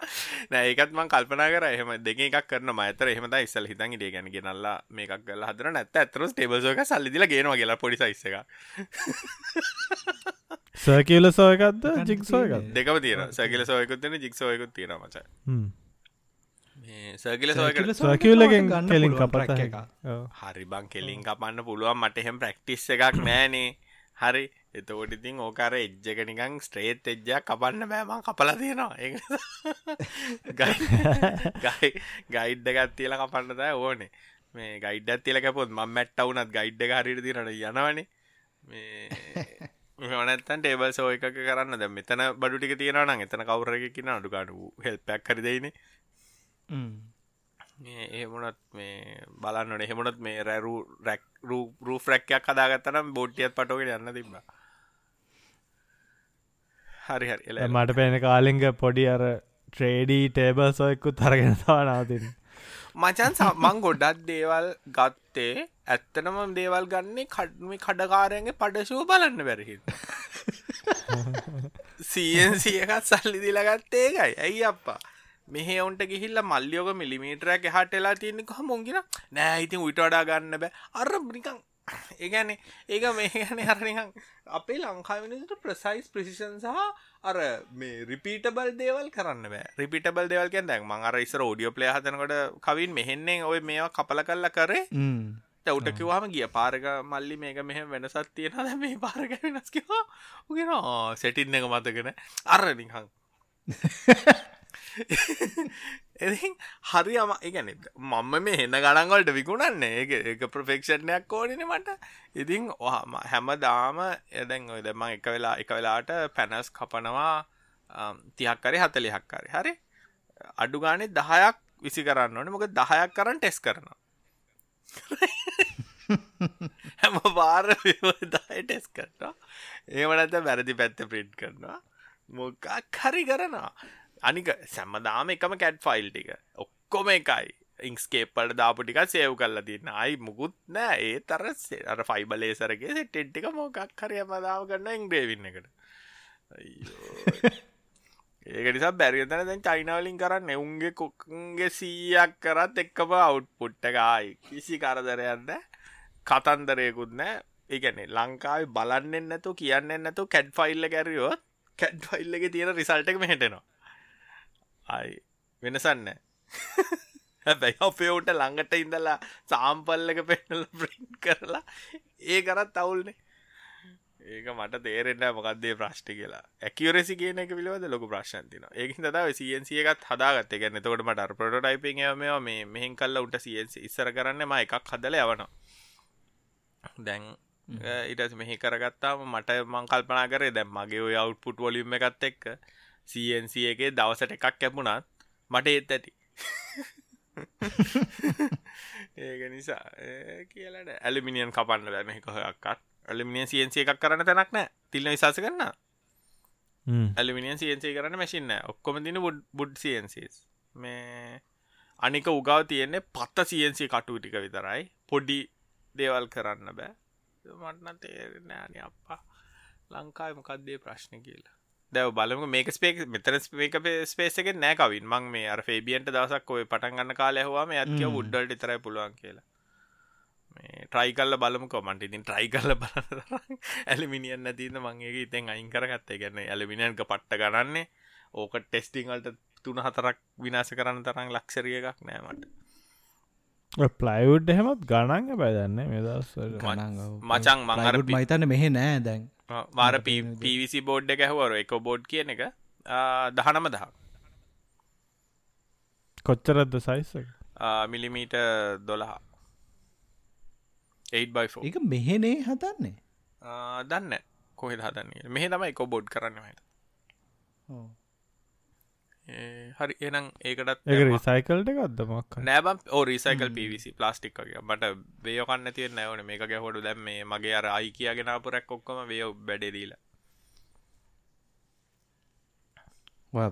නෑඒකත් මං කල්පනා කර. එහම දෙක එකක් කරන මතර එහම ඉස්සල් හිතන් ඉඩේ ගැන ගෙනල්ලා මේකක් ගල හදර නැත්ත ඇතර ටේබසෝක සල්ලිදිල ගෙනවා කියලා පොඩි සයිස්ස එක සර්කල සෝයකක්ද ජික්සෝයකත් දෙකම තියෙන සැකිල සෝයකුත්තින ජික්සෝයකුත් තියෙන මච. සර්කිල සෝයක සර්කියලගෙන් ගන්න කෙලින් track එකක්. හරි බං කෙලින් කපන්න පුළුවන්. මට එහෙම ප්‍රක්ටිස් එකක් නෑනේ. හරි එතකොට ඉතින් ඕකර එජ්ජක නිකං ස්ට්‍රේත් එජ්ජයක් කපන්න බෑමං කපල තියෙනවා. ඒ ගයිඩ්ඩ ගත් තියල කපන්න දෑ ඕනේ. මේ ගයිඩ්ඩත් තියලක පොත් ම මැට්ට වුනත් ගයිඩ්ඩ හරිට තිරට යනවනේ. මේ මනත්තන් ටේබල් සෝ එකක කරන්න. ද මෙතන බඩු ටික තියෙනවන එතන කවරකින අඩුකාඩු හෙල්පැක් කරදයිනේ එහෙමුණත් මේ බලන්නට එහෙමුණත් මේ රැරු රැක් රූ ෆ්‍රැක්යක් හදාගත්තනම් බෝට්ටියත් පටෝගෙන යන්න තිබ හරි හරි. මට පේන කාලිංග පොඩි අර ට්‍රේඩී ටේබල් සොයක්කු තරගෙන තවා නවතින් මචන් මං ගොඩක් දේවල් ගත්තේ ඇත්තනම දේවල් ගන්නේ කඩ්මි කඩකාරයන්ගේ පඩශෝ බලන්න බැරහි සන්සිය එකත් සල්ලි දිලගත්තේ එකයි ඇයි අප්පා? මෙහ ඔන්ට ගිහිල්ල මල්ලියෝක මිලිමීටරයක් හටලා තියන්නේ කොහ මොංගින නෑ ඉතින් වඩා ගන්න බෑ. අර නිකං ඒගැන ඒක මේගැන හරනිකං අපේ ලංකාවිනිට ප්‍රසයිස් ප්‍රසිෂන් සහ අර මේ රිපීටබල් දේවල් කරන්න රිපිටබල් දෙවල්කෙන් දැන් මං අර ඉස්සර ෝඩියෝ ප්ලේ හතනකොට කවින් මෙහෙන්නේ ඔය මේවා කපල කල්ල කරේ. තැවුට කිවවාම ගිය පාරක මල්ලි මේක මෙහ වෙනසත් තියෙනද මේ පාරක වෙනස් කිවා උගෙන සැටින් එක මතගෙන අර නිහං එ හරි අම එකන මම මේ හෙන්න ගඩන්ගොල්ට විකුණන්නේ. ඒ එක ප්‍රෆෙක්ෂණයක් කෝඩන මට. ඉතින් ඔහම හැම දාම එදැන් ඔය දෙම එක වෙලා එක වෙලාට පැනස් කපනවා තිහක්කරි හතලිහක්කාරි හරි අඩු ගානේ දහයක් විසි කරන්න ඕන. මොක දහයක් කරන්න ටෙස් කරන හැම පාර දය ටෙස් කරනවා. ඒමනත වැරදි පැත්ත ප්‍රින්ට් කරනවා. මොකක් හරි කරනවා. අනික සැම්මදාම එකම කැට් ෆයිල් ටික. ඔක්කොම එකයි. ඉංස්කේපට දාපු ටික සේව් කල්ලා තින්න අයි මුකුත් නෑ. ඒ තරස්සේ අර ෆයිබලේසරගේ සෙටෙට්ටික මොකක් හරි මදාව කරන්න ඉංග්‍රේවින්න එකට. ඒක නිසා බැරිතන දැන් චයිනාවලින් කරන්න. එවුන්ගේ කොක්ගේ සීයක් කරත් එක්කම අවුට් පුට්ටකයි කිසි කරදරයන්න කතන්දරයකුත් නෑ. ඒගැනෙ ලංකාව බලන්නෙන් නැතු කියන්න නැතු කැඩ් ෆයිල්ල කැරියොත් කැඩ් ෆයිල්ල එක තියෙන රිසල්ට එක මෙහෙටෙනවා අයි වෙනසන්න හැබැයි අපේෝට ළඟට ඉඳලා සාම්පල්ලක පෙන්නල ප්‍රින්් කරලා ඒ කරත් අවුල්නේ. ඒක මට තේරෙන්න මොකක්දේ ප්‍රශ්ටි කියලා. ඇකිවරෙසි කියන එක පිළිවද ලොක ප්‍රශ්න්තින ඒක තදාව සියන්සිය එකත් හදාගත්ත. ගැන තකොට මට පොටයිපිං මෙවා මේ මෙහින් කල්ල උට සියන්සි ඉස්සර කරන්න ම එකක් හදල යවනවා. දැන් ඉට මෙහි කරගත්තාම මට මං කල්පනා කරේ දැම් මගේ ඔය අවුට්පුට් වොලිම් එකත් එක්ක CNC එකේ දවසට එකක් කැපුණත් මට ඒත් ඇති. ඒක නිසා කියලට ඇලිමිනියන් කපන්න බැම කොහයක්කත් ඇලිමිනියන් CNC එකක් කරන්න තැනක් නෑ. තිල්න විශස කරන්න ඇලිමිනියන් CNC කරන්න මැසින්න ඔක්කොම දින බුඩ් බුඩ් CNCස් මේ අනික උගව තියෙන්නේ පත්ත CNC කටු ටික විතරයි. පොඩි දේවල් කරන්න බෑ. මටන තේරෙන ෑන අපා ලංකායි මොකක්දේ ප්‍රශ්න කියලා දැව බලම මේක ස්පේක් මෙතන මේක ස්පේස එක නෑකවින් මං මේ අර ෆේබියන්ට දවසක් ඔය පටන් ගන්න කාල ඇහවාම ඇත්ක උඩ්ඩල්ට තරයි පුළුවන් කියලා. මේ ට්‍රයි කල්ල බලම කොමට ඉතින් ට්‍රයි කල්ල බල ඇලිමිනිියන් නැතින්න මංගේ ඉතෙන් අයින් කරගත්තේ. ගැන්න ඇලිමිනියන්ක පට්ට ගණන්නේ ඕක ටෙස්ටිංවල්ට තුන හතරක් විනාස කරන්න තරම් ලක්ෂරිය එකක් නෑමට ප්ලයිවුඩ් එහෙමත් ගණන්ග බැදන්න මෙදස් මචං මංහර මහිතන්න මෙහෙ නෑ දැන්. මාර පිවිසි බෝඩ් එක ඇහවර එක බෝඩ් කියන එක. දහනම දහ කොච්චරද්ද සයිස මිලිමීට දොළහා. 8බයි එක මෙහෙනේ හතන්නේ දන්න කොහෙ හදන්නේ මෙහ තම එක බොඩ් කරන්න හත හරි එනම් ඒකටත් ඒ රිසයිකල්ට එකක්දමක් නෑබම් ඕ රිසයිකල් පිවිසි ප්ලාස්ටික් වගේ. බට වේයකන්න තිය නැවන මේක ගැහොඩු දැම් මේ මගේ අර අයි කියගෙන පුරැක් ඔක්කොම වයෝ බැඩෙදීලා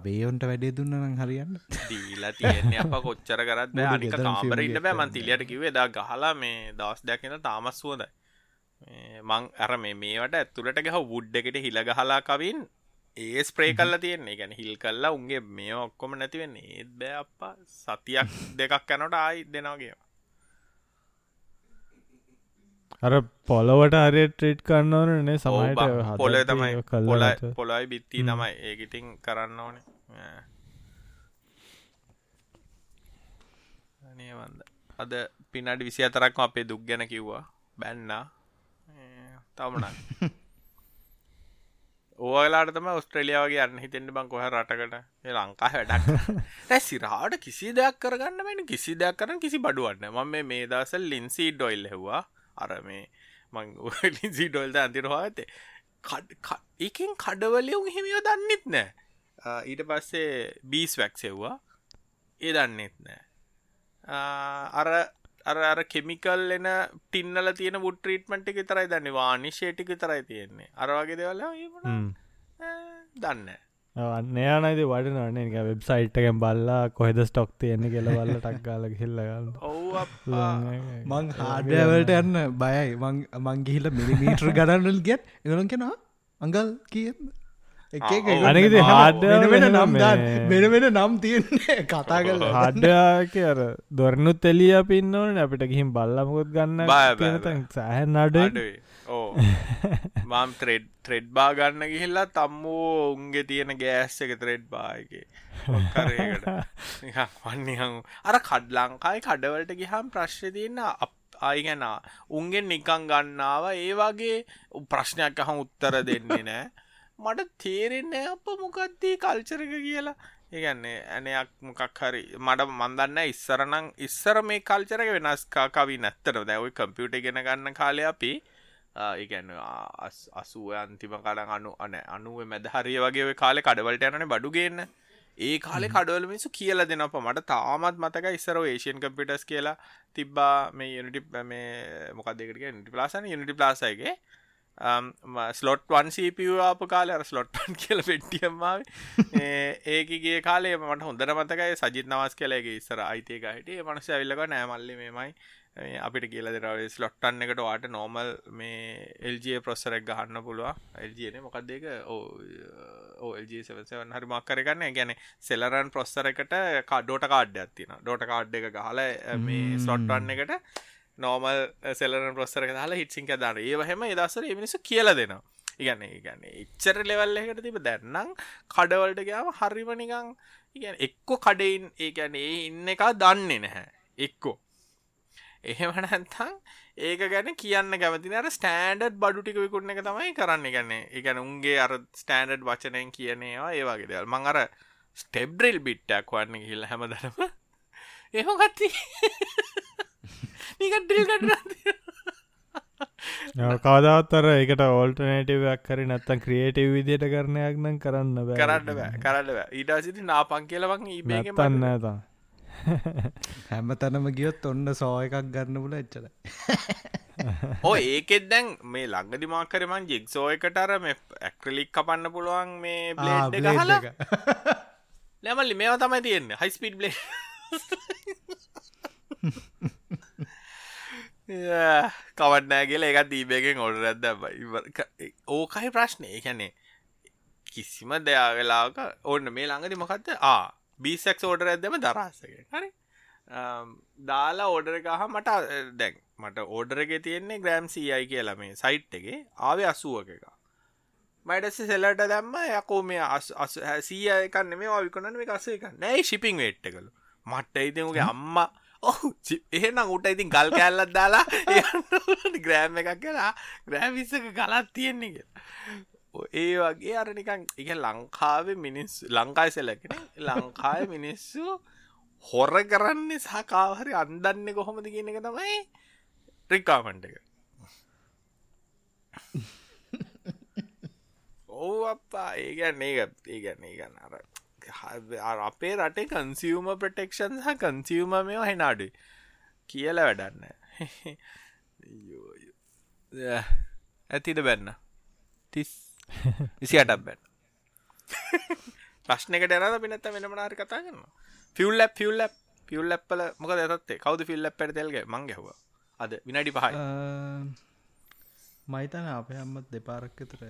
වේයොන්ට වැඩේ දුන්නන හරියන්න. දීලා තියන්නේ අප කොච්චර කරත් අනික කාමරඉන්න බෑ. මන්තිලියට කිවේ දා ගහලා මේ දවස් දැකෙන තාමස් සුවදයි මං අර මේ මේට ඇතුළට ගහ වුඩ් එකට හිල ගහලා කවින් ඒ ස්ප්‍රේ කල්ලා තියෙන්නේ. ගැන හිල් කල්ලා උන්ගේ මේ ඔක්කොම නැතිවෙන්නේ ඒත් බෑ අප සතියක් දෙකක් යනට ආයි දෙනවාගේ අර පොලොවට අරය ට්‍රේට් කරන්න ඕනනේ සමයිට පොල තමයි පොලයි පොලයි බිත්ති තමයි. ඒකිටිං කරන්න ඕනේ. අනේවන්ද අද පිනඩි විසි අතරක්ම අපේ දුක් ගැන කිව්වා. බැන්නා. තවමනක් ඕලාටම ඔස්ට්‍රලියාවගේ අන්න හිතෙන්ට බං කොහ රටකට. ලංකා වැඩක් සිරාට කිසි දෙයක් කරගන්න මෙන කිසි දෙයක් කරන කිසි බඩුවන්න ම මේ දසල් ලින්සී ඩොයිල් හෙවා අර මේ මං ලින්සි ඩොල්ද අන්තිරවා ඇතේ එකින් කඩවලියුම් හිමියෝ දන්නෙත් නෑ. ඊට පස්සේ බීස් වැක්සෙව්වා ඒ දන්නෙත් නෑ. අර අර අර කෙමිකල් එන ටින්නල තියෙන බුඩ් ට්‍රීට්මන්ට් එක විතරයි දන්නේ. වානිෂය ටික විතරයි තියෙන්නේ. අර වගේ දේවල් දන්න අන්න යනයිද වටනන්නේ එක වෙබ්සයිට්ටකෙන් බල්ලා කොහෙද ස්ටොක් තියෙන්නේ කෙල බල්ල ටක්ගාල හිල්ලගන්න ඔව් මං හාඩවලට යන්න බයයි. මං ගිහිල මිලිමීටර් ගඩන්නල් ගැත් එගලන් කෙනවා අංගල් කියන්න අනකති හාඩ වෙන නම් වෙන වෙන නම් තියන්නේ. කතා කල හාඩ්ඩ අර දොරනුත් එලිය පින්නවන අපිට ගිහිම් බල්ලමකොත් ගන්න සෑහන් අඩ මම් ත්‍රෙඩ් ත්‍රෙඩ් බා ගන්න ගිහිල්ලා තම්මෝ උන්ගේ තියෙන ගෑස් එක ත්‍රෙඩ් බායගේ වන්නහම් අර කඩ් ලංකායි කඩවලට ගිහම් ප්‍රශ්්‍ය තියන්න අයිගැන උන්ගෙන් නිකං ගන්නාව. ඒ වගේ ප්‍රශ්නයක් අහම් උත්තර දෙන්නේ නෑ මට තේරෙන්නේ අප මොකක්දී කල්චරක කියලා. ඒගන්නේ ඇනයක් මොකක් හරි. මට මන්දන්න ඉස්සරනං ඉස්සර මේ කල්චරක වෙනස්කා කවි නැත්තර දැවයි කම්පියුට ගෙන ගන්න කාලය අපි ඒගැන්න අසුව අන්තිම කඩ අනු අන අනුව මැද හරිය වගේ කාලෙ කඩවලට යනන බඩුගන්න ඒ කාලෙ කඩවල මිසු කියල දෙනප මට තාමත් මතක ඉස්සර ඒෂන් කම්පිටස් කියලා තිබ්බා මේ යනිටි මේ මොකක් දෙකට නිටි ප්ලාසන යනිටි ප්ලාසයිගේ ස්ලොට් වන් සප ආප කාල අර ස්ලොට්ටන් කියල පෙට්ටියම්මාව ඒකගේ කාලේ මට හොඳර මතකයි සජිත් නවස් කලේගේ ඉස්සර අයිතයක හිටිය. මනස ඇවිල්ලක නෑමල්ලි මෙමයි. අපිට කියල දෙරව ස්ලොට්ටන් එකට වාට නෝමල් මේ එල්ජේ ප්‍රොස්සරක් ගහන්න පුළුව එල්ජන මොකක්දක ඕල්ජසවන් හරි මක්කරගන්න ගැන සෙලරන් ප්‍රොස්සර එකට කඩෝට කාඩ්ඩ ඇත්තින ඩෝට කාඩ් එක ගහල මේ ස්ලොට්ටන්න එකට නෝමල් සෙලන ප්‍රස්සර දාලා හිටසිංක දර ඒවහෙම එදසර මිනිසු කියල දෙනවා. ඉගන්න ඉගන්න එච්චර ලෙවල් එකට තිබ දැන්නම් කඩවලට ගාම හරිමනිකං ඉගැන එක්කො කඩයින් ඒගැන ඒ ඉන්න එක දන්නේ නැහැ. එක්කෝ. එහෙමනැන්තං ඒක ගැන කියන්න කැමතින අර ස්ටෑන්ඩ් බඩු ටික විකුණ එක තමයි කරන්න. ගන්නේ එකන උන්ගේ අර ස්ටෑන්ඩ් වචනයෙන් කියනේවා ඒවාගේ දෙවල්. මං අර ස්ටෙබ්ඩ්‍රල් බිට්ටක් වන්න කියල්ල හැමදරම එහො ගත්ති නිකටල් කට කවදවත්තර එකට ඕල්ටනේටවක් කර නත්තන් ක්‍රියේටව විදියට කරණයක් නම් කරන්න බෑ. කරන්න බෑ කරන්න ඊට සිති නාපන් කියලවන් ඉබේගන්න ඇත හැම තැනම ගියොත් ඔන්න සෝ එකක් ගන්න පුල එච්චර ඕ ඒකෙත් දැන් මේ ලංඟදි මාකරමන් ජෙක්සෝ එකටර මේ ඇක්‍රලික් කපන්න පුළුවන් මේ බ්ලේඩ් හලා නැමල්ලි මේවා තමයි තියෙන්නේ. හයිස්පිඩ් බ්ලේ කවන්නෑ කියලා එකත් දීබයගෙන් ඔඩ ඇද ඕකයි ප්‍රශ්නය එකැනේ කිසිම දෙයාවෙලාක ඔන්න මේ ළඟදි මොකක්ද ආ බීසෙක් ෝඩර ඇදම දරස්සක හරි. දාලා ඕඩර එකහ මට දැන් මට ඕඩරක තියෙන්නේ ග්‍රෑම් සීයි කියලා මේ සයිට් එක. ආවේ අසුවක එක මයිටස සෙල්ලට දැම්ම යකෝ මේ සීය එකන්න මේ විකනන මේ අසේ එක නෑ ශිපිං වේට්ට කළු මට්ට ඉතිමුගේ අම්මා එහෙනම් උට ඉතින් ගල් කෑල්ලත් දාලා ග්‍රෑම් එකක් කියලා. ග්‍රෑම් විස්සක ගලත් තියෙන්නේ ඒ වගේ අරනිකන් එක ලංකාවේ මිනිස් ලංකායි සෙලකෙන ලංකාය මිනිස්සු හොර කරන්නේ සහකාහරි අන්දන්න කොහොමද කියන එක තමයි රිකාමන්ට එක. ඕ අපා ඒගැන්න ඒ ඒගැන්න ඒගන්න අර අපේ රටේ කන්සිවම ප්‍රටෙක්ෂන් සහ කන්සිවම මෙෝ හෙනාඩු කියල වැඩන්න. ඇතිට බැන්න? තිස්. විසිටක් බැන්න. ප්‍රශ්නකට එන පිනත වෙන මනාර කතා කරන්න ෆියල් ලැප් ෆියල් ලැප් පියල් ලැප්පල මොක දත්තේ කවද ෆිල් ලැප් පැටතල්ගේ මංගහව අද විනාඩි පහයි. මයිතන අපේ අම්මත් දෙපාරක්කතර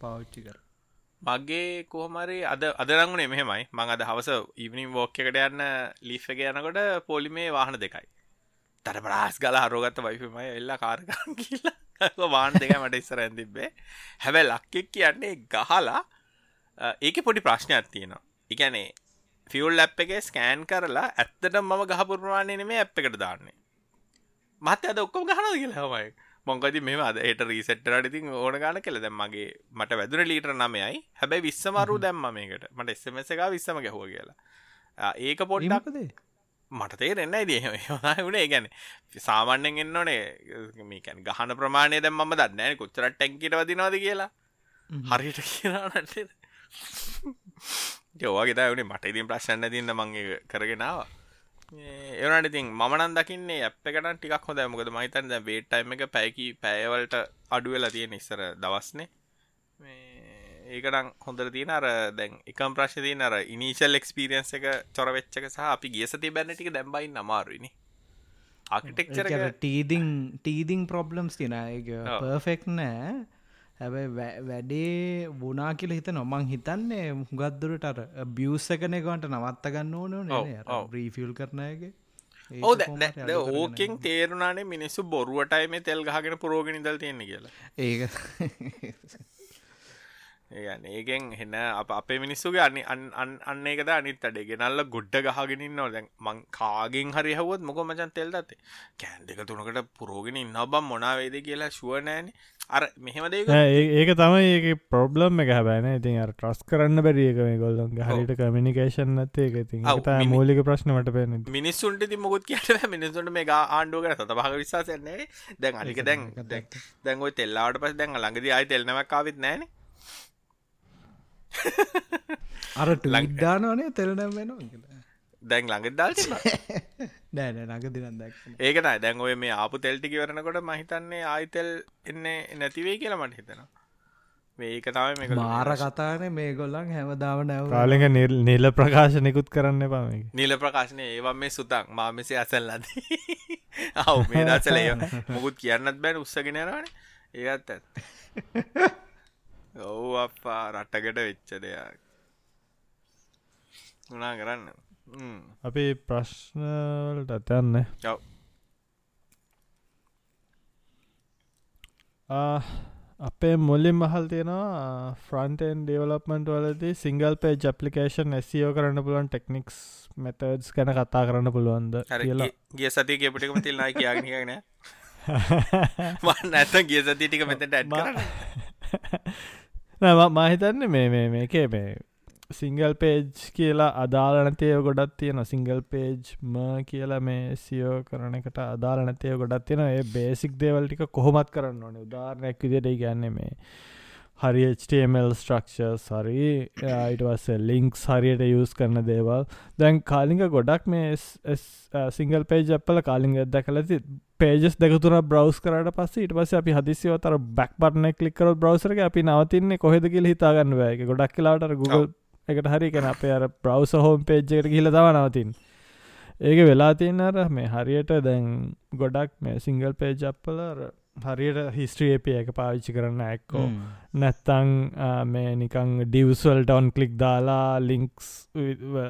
පාවිච්චි කර. මගේ කොහමරි අද අදරංගුණේ මෙහෙමයි. මං අද හවස ඉවනිම් වෝක් එකට යන්න ලිෆ් එක යනකොට පොලිමේ වාහන දෙකයි. තර බ්‍රාස් ගල හරෝගත්ත වයිෆමයි එල්ලා කාරකම් කියලා වාන් දෙක මට ඉස්සර ඇතිබේ හැබැ ලක්කෙක් කියන්නේ ගහලා ඒක පොඩි ප්‍රශ්නයක් තියෙනවා. එකනේ ෆියල් ලැප් එක ස්කෑන් කරලා ඇත්තට මම ගහපුරවාණය නෙමේ ඇප් එකට දාන්නේ. මත අද ඔක්කොම ගහනද කියලා හමයි. මොංකති මෙම අද එට රීසෙට්ටරට ඉතින් ඕන ගාන කෙල දැම්මගේ මට වැදුර ලීටර නමයයි. හැබැයි විස්සමරු දැම්ම මේකට. මට එස්සමස එක විස්සම ගැහුව කියලා. ඒක පොඩ්ඩක්දේ මට තේරෙන්න ද ගැන සාමාන්‍යෙන් එන්නනේ මේකැන් ගහන ප්‍රමාණය දැම් ම දන්න කොච්චරට ටැන්කිට වදිනවාද කියලා. හරිට කියනට යෝවාගේ වනේ. මට ඉතින් ප්‍රශ්න්න තින්න මංගේ කරගෙනාව ඒවනට ඉතින් මනන් දකින්නේ අප එකන ටිකක් හොඳ මොකද මහිතන් වේටයිම එක පැයකි පැයවලට අඩුවෙලා තියෙන ඉස්සර දවස්නේ. ඒකටං හොඳර තියන අර දැන් එකම් ප්‍රශ්න තියන අර ඉනිශල් එක්ස්පිරියන්ස එක චොරවෙච්චක සහ අපි ගිය සති බැන්නටික දැම්බයි නමාරුවනි ආකිටෙක්චර ටීදිං ටීදිං ප්‍රොබ්ලම්ස් තිනයක පර්ෆෙක්් නෑ හැබැයි වැඩේ වනා කියල හිත නොමං හිතන්නේ හුගත්දුරට අර බියස් එකට නවත්ත ගන්න ඕන බ්‍රීෆිල් කරනයගේ ඕ ද ඕකෙන් තේරුණනේ මිනිස්සු බොරුවටයි මේ තෙල් ගහගෙන පුරෝගෙන දල් තියෙන්නේ කියලා. ඒක ඒකෙන් හෙන අප අපේ මිනිස්සුගේ අනි අන්න එකද අනිත් අඩේ ගෙනල්ල ගොඩ්ඩ ගහගෙනින් නො දැන් මං කාගෙන් හරි හවත් මොක මචන් තෙල් දත්තේ කෑන් දෙක තුනකට පුරෝගෙන ඉන්න බම් මොනාවේද කියලා ශුවනෑන අර මෙහෙමද ඒක තමයි ඒක ප්‍රොබ්ලම් එක හැබැන ඉතින් අර ට්‍රස් කරන්න බැරිියක මේ ගොල්ලන් හරිට කමිනිකේෂන් නත්තේ ති මූලික ප්‍රශ්නමට පෙන මිනිස්සුන්ට ති මුකුත් කියට මිනිසුන්ට මේ ආණ්ඩුව කර සත භාග විශවාසන්නේ දැන් අනික දැන් දැන් ඔය තෙල්ලාට පස් දැන් ළඟද අයි තෙල්නමක්කාවිත් නෑනේ අර ලංදානවනේ තෙල්නම් වෙනවා දැන් ළඟ දාල් නෑන නඟ දිනන් දැක් ඒකන දැන් ඔය මේ ආපු තෙල්ටි වරනකොට මහිතන්නේ ආයිතෙල් එන්නේ නැතිවේ කියලා මට හිතෙනවා. මේක තමයි මේ මාර කතාන මේ ගොල්ලන් හැමදාව නැව කාලෙක නිල ප්‍රකාශනයකුත් කරන්න පම නිල ප්‍රකාශනය ඒවා මේ සුතක් මා මෙසේ අසල් ලද අව් මේ දසල මුකුත් කියන්නත් බැන උත්සගෙනරන ඒත් ඇත් ඔව් අපා රටකට වෙච්ච දෙයක්. උනා කරන්න? අපි ප්‍රශ්නවලට ඇතන්න චව් අපේ මුල්ලින් මහල් තියෙනවා ෆ්‍රන්ටන් ඩේවලප්මන්ට් වලදී සිංගල් පේ ජප්ලිකේෂන් ඇසියෝ කරන්න පුළුවන් ටෙක්නික්ස් මෙතඩ්ස් ගැන කතා කරන්න පුළුවන්ද කියලා. ගිය සති කෙපටිකම තිල්නා කියගනන නැත ගිය සති ටික මෙතට ඇඩ් මහිතන්න මේ මේ මේකේ මේ සිංගල් පේජ් කියලා අදාලනතය ගොඩත් තියෙන සිංගල් පේජ්ම කියලා මේ සියෝ කරන එකට අදාලනතය ගොඩත් තියෙන ඒ බේසික් දේවල්ටික කොහොමත් කරන්න ඕනේ. උදාරණයක් විදිට ගැන්න මේ හරි HTML ස්ට්‍රක්ෂර් සරි අයිටවස ලිංක්ස් හරියට යස් කරන දේවල්. දැන් කාලිඟ ගොඩක් මේ සිංගල් පේජ් අපල කාලිංග ඇද කලති පේජස් දෙකතුර බ්‍රවස් කරට පස්ස ඉට පස අපි හදිසිව තර බැක් පටන කලිකර බ්‍රවසරක අපි නවතින්නේ කොහෙද කියල හිතාගන්න වැෑක ගොඩක් කියලාට Google එකට හරි කැන අපේ අර බ්‍රවස හෝම් පේජ්ජකට කියල තව නවතින් ඒක වෙලා තියන්නර මේ හරියට දැන් ගොඩක් මේ සිංගල් පේජ් අප්පලර හරියට හිස්ට්‍රියප එක පාවිච්චි කරන්න ඇක්කෝ. නැත්තං මේ නිකං ඩිවස්වල් ටවන් කලික් දාලා ලිංක්ස්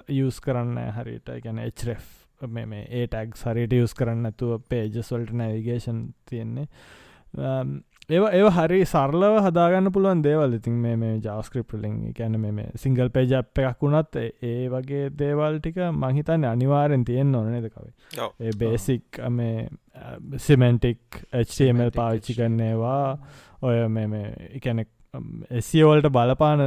යස් කරන්න හරියට. ගැන එච්රෙෆ් මේ ඒ ටැක් සරිට යස් කරන්න ඇතුව පේජස්වල්ට නැවිගේෂන් තියෙන්නේ ඒ ඒ හරි සරලව හදාගන්න පුළුවන් දේවල්. ඉතින් මේ මේ ජාස්ක්‍රප්ලිින් කැන මේ සිංගල් පේජ අප් එකක් වුණත් ඒ වගේ දේවල් ටික මහිතන්න අනිවාරෙන් තියෙන් ඕන නදකවේ ඒ බේසික් මේ සිමෙන්ටික් HTML පාවිච්චි කරන්නේවා ඔය මේ එකැන එසිවල්ට බලපාන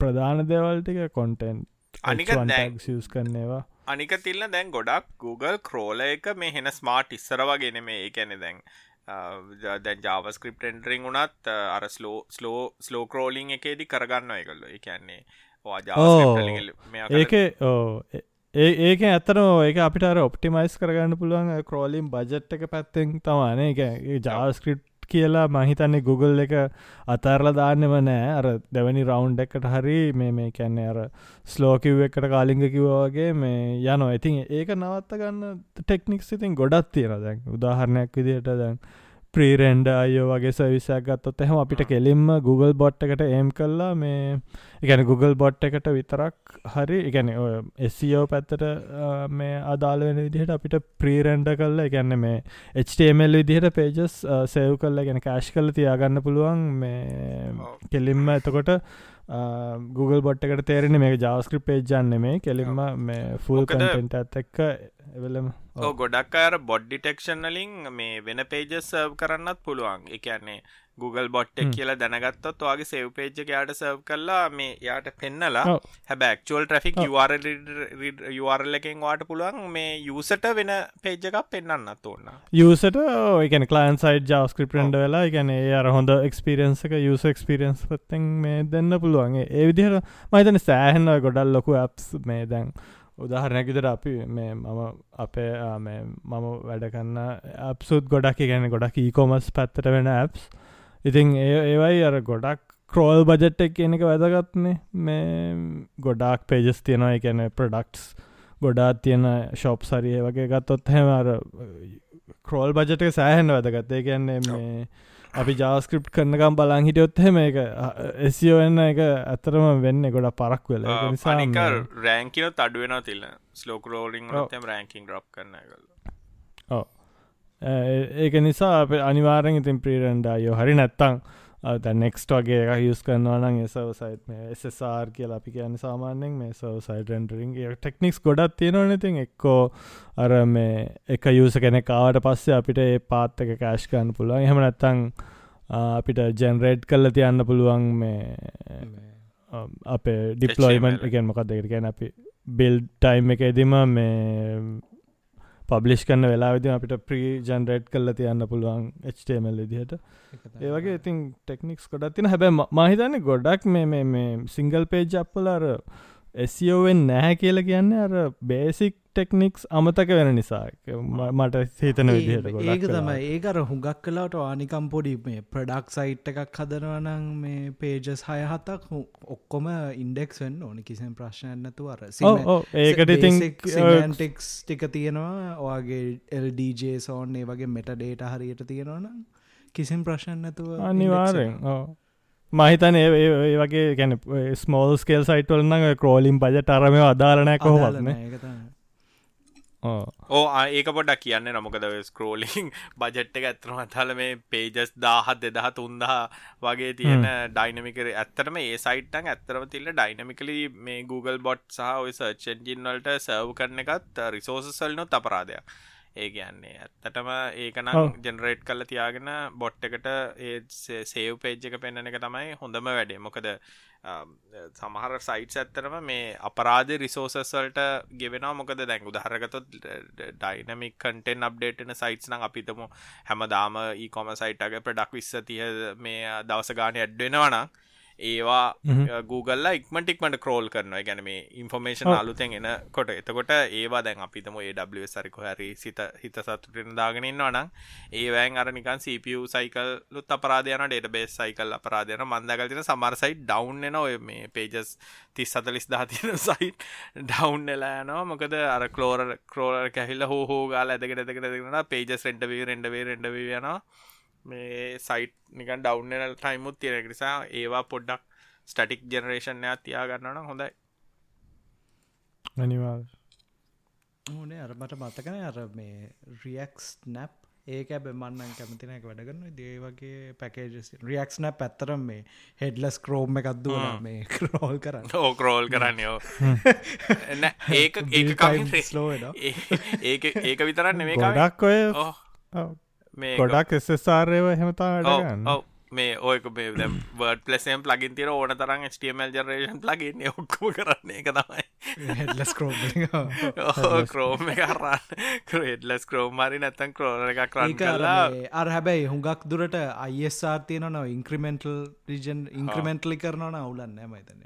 ප්‍රධාන දේවල්ටික කොන්ටෙන්් අනික ස් කරන්නේවා අනික තිල්න්න දැන් ගොඩක් Google ක්‍රෝල එක මේ හෙන ස්මාර්ට් ඉස්සර වගෙන මේ ඒකැනෙ දැන් දැන් ජාවස්ක්‍රප් ෙන්ටරිං වුනත් අර ස්ලෝ ස්ලෝ ස්ලෝ ක්‍රෝලිං එකේදි කරගන්න එකල්ල එකන්නේ ඒක ඕ ඒක ඇතන ඒක අපිට ඔප්ටිමයිස් කරගන්න පුළුවන් ක්‍රෝලිම් බජට් එක පැත්තෙන් තමානේ එක ජාස්ක්‍රප් කියලා මහිතන්නේ Google එක අතරල දාන්නම නෑ. අර දෙවැනි රවුන්් එකට හරි මේ මේ කැන්නේ අර ස්ලෝකිව් එකට කාලිංග කිවවාගේ මේ යනො ඉතින් ඒක නවත්ත ගන්න ටෙක්නික් ඉතින් ගොඩත් තියෙන දැන්. උදාහරණයක් විදියට දැන් ප්‍රීරෙන්ඩ අයෝ වගේ සවිසයක් ගත්තොත් එහෙම අපිට කෙලින්ම Google බොට් එකට ඒම් කල්ලා මේ එකැන Google බොට් එකට විතරක් හරි එකැන එස්ෝ e පැත්තට මේ අදාල වෙන විදිහට අපිට ප්‍රීරෙන්ඩ කල්ල එකන්න මේ HTML විදිහට පේජස් සේව් කල්ල ගැන කෑශ් කල තියාගන්න පුළුවන්. මේ කෙලින්ම එතකොට Google බොට් එකට තේරෙන මේ ජාස්ක්‍රප් පේජ්ජන්න මේ කෙලින්ම මේ ෆුල් කටෙන්ට ඇත් එක්ක එවලම ඕ ගොඩක් අර බොඩ් ඩිටෙක්ෂන්ලින් මේ වෙන පේජ සර්ව් කරන්නත් පුළුවන්. එකන්නේ Google බොට්ටෙක් කියලා දැනගත්තත් වගේ සෙව් පේජ් යාට සර්ව් කල්ලා මේ යාට පෙන්නලා හැබැක්චුවල් ට්‍රෆික් යුවරල් එකෙන් වාට පුළුවන් මේ යුසට වෙන පේජ් එකක් පෙන්න්නන්නත් ඕන්න යුසට එකන කලන් සයි් ජාස්ක්‍රප්‍රන්ඩ වෙලා එකන අර හොඳ එක්ස්පිරියන්සක යුස එක්ස්පිරියන්ස් පත්තෙන් මේ දෙන්න පුළුවන්. ඒ විදිහට මහිතන සෑහෙන්න ගොඩල් ලොකු ඇප්ස් මේ දැන් උදාහරණැකිතර අපි මේ මම අපේ මම වැඩකන්න ඇප්සුත් ගොඩක් ගැන ගොඩක් ඊකොමස් පැත්තට වෙන ඇප්ස් ඉතින් ඒ ඒවයි අර ගොඩක් ක්‍රෝල් බජට් එක කියන එක වැදගත්නේ. මේ ගොඩාක් පේජස් තියෙනවා. එකැන ප්‍රඩක්ස් ගොඩාත් තියෙන ශොප් සරිය වගේ ගත්තොත් හෙම අර ක්‍රෝල් බජට සෑහෙන් වැදගත්තේ කියන්නේ මේ අපි ජාස්ක්‍රප් කරනකම් බලන් හිටියොත්හෙම එක එසිෝන්න එක ඇතරම වෙන්න ගොඩ පරක් වෙල. නිසානික රෑංකිනොත් අඩුවෙන තිල්ල ස්ලෝක රෝලිං රෑංකින් ්‍රප් කරන කල ඒක නිසා අප අනිවාරෙන් ඉතින් ප්‍රීරන්ඩායෝ හරි නැත්තං නෙක්ස්ට වගේ එක හිස් කරනවා නම් එසව සයිට් මේ එසසාර් කියලා අපි කියන්න සාමාන්‍යෙන් මේ සව සයිටන්ටරින් ටෙක්නික්ස් ගොඩත් තියෙනවන ඉතින්. එක්කෝ අර මේ එක යුස කෙනෙ කාවට පස්සේ අපිට ඒ පාත් එක කෑශ් කරන්න පුළුවන්. එහෙම නැත්තං අපිට ජෙනරේඩ් කල්ල තියන්න පුළුවන් මේ අපේ ඩිප්ලොයිමන්ට එකෙන් මොකක් දෙකට ගැන අපි බිල් ටයිම් එක එදිම මේ පබ්ලිෂ් කන්න වෙලා විදි අපිට ප්‍රී ජන්රේට් කල්ල තියන්න පුළුවන් HTML දිහට ඒවගේ ඉතින් ටෙක්නික්ස් කොඩත් තින හැබැ මහිතන්න ගොඩක් මේ මේ සිංගල් පේජ් අප්පලර එසිෝවෙන් නැහැ කියල කියන්න අර බේසික් ටෙක්නික්ස් අමතක වෙන නිසා. මට හිතන විදිහට ඒක තමයි. ඒකර හුඟක් කලාට ආනිකම් පොඩි මේ ප්‍රඩක් සයිට් එකක් හදනවනං මේ පේජස් හය හතක් ඔක්කොම ඉන්ඩෙක්ස් වෙන්න ඕනි. කිසිම ප්‍රශ්නයක් නැතු අර ඒකට ඉතින් ටෙක්ස් ටික තියෙනවා. ඔයාගේ එල්ඩජේ සෝන් ඒ වගේ මෙට ඩේට හරියට තියෙනවනම් කිසිම් ප්‍රශ්න නැතුව අනිවාරෙන් මහිතන ඒ වගේ ගැන ස්මෝල් ස්කේල් සයිටවල්න්න ක්‍රෝලිම් පජ ටරම අදාරණය කොහොත්න ඕ ඒක පොඩක් කියන්න නොමකද ස්ක්‍රෝලිං බජට් එක ඇත්තනම තල මේ පේජස් දාහත් දෙදහ තුන්දහ වගේ තියෙන ඩයිනමිකර ඇත්තරම ඒ සයිට්ටන් ඇත්තරම තිල්ල ඩයිනමිකලි මේ Google බොට් සහ ඔය සර්චෙන්ජින්වලට සර්ව් කරන එකත් රිසෝසසල්නොත් අපරාධයක් ඒ කියන්නේ. ඇත්තටම ඒකනම් ජෙනරේට් කල්ල තියාගෙන බොට් එකට ඒ සේව් පේජ් එක පෙන්න්න එක තමයි හොඳම වැඩේ. මොකද සමහර සයිට් ඇත්තරම මේ අපරාධ රිසෝසස්වල්ට ගෙවෙන මොකද දැන් උදහරගතොත් ඩයිනමික් කටෙන් අප්ඩේටන සයිටස් නං අපිතම හැම දාම ඒකොම සයිට්ගේ ප්‍රඩක් විස්ස තිය මේ දවස ගාන ඇඩ්වෙනවනම් ඒවා Google ඉක්මටික්මට කරෝල් කරනවා. ගැන මේ ඉන්ෆර්මේෂන් අලුතෙන් එන කොට එතකොට ඒවා දැන් අපිතම ඒ සරිකො හැරි සිත හිත සතුටෙන දාගෙනන්නවා නම් ඒවෑන් අරනිකන් CPU සයිකල් ලුත් අපරාධයන ඩේට බේස් සයිකල් අපරාධයන මන්දගල්තින සමරසයි ඩවන්් එන ඔය මේ පේජස් තිස් සතලිස් දහතින සයිට් ඩවන්් එලානවා මොකද අර කලෝර කරෝල කැහිල්ල හෝ ගාල ඇදකට ඇදකට දෙෙන පේජස් රෙන්ඩවේ රෙන්ඩවේ රෙන්ඩව යනවා මේ සයිට් නිකන් ඩවන්නල් ටයිමුත් තියෙන නිසා ඒවා පොඩ්ඩක් ස්ටටික් ජනරේෂන්යක් තියාගන්නවන හොඳයි. අනිවා ඕනේ අරමට මතකන අර මේ රියක්ස් නැප් ඒක ඇබ මන්නන් කැමතිනක වැඩගන්න දේවගේ පැකේජස් රියක්ස් නැප් ඇත්තරම් මේ හෙඩ්ලස් කරෝම් එකක්ද මේ කරෝල් කරන්න. ඕ කරෝල් කරන්න යෝ ඒක ඒක ස්ලෝ ඒක ඒක විතරන්න මේ ගඩක් ඔය මේ ගොඩක් එස්සාරයව හෙමතා වැඩගන්න මේ ඔයක මේ වර්ඩ පලසම් ලගින් තිර ඕන තරම් ස්ටමල් ජරේෂන් ලගින් ඔක්කම කරන්නේ. එක තමයි. කරෝම් කරන්න. හෙඩලස් කරෝම් මරි නැත්තන් කරෝන එක කරන්න කලා අර හැබැයි හුඟක් දුරට අයිස්ආර් තියන නො ඉන්ක්‍රමෙන්ටල් රිජන් ඉන්ක්‍රමෙන්ටලි කරනවන අවුලන්න මයිතන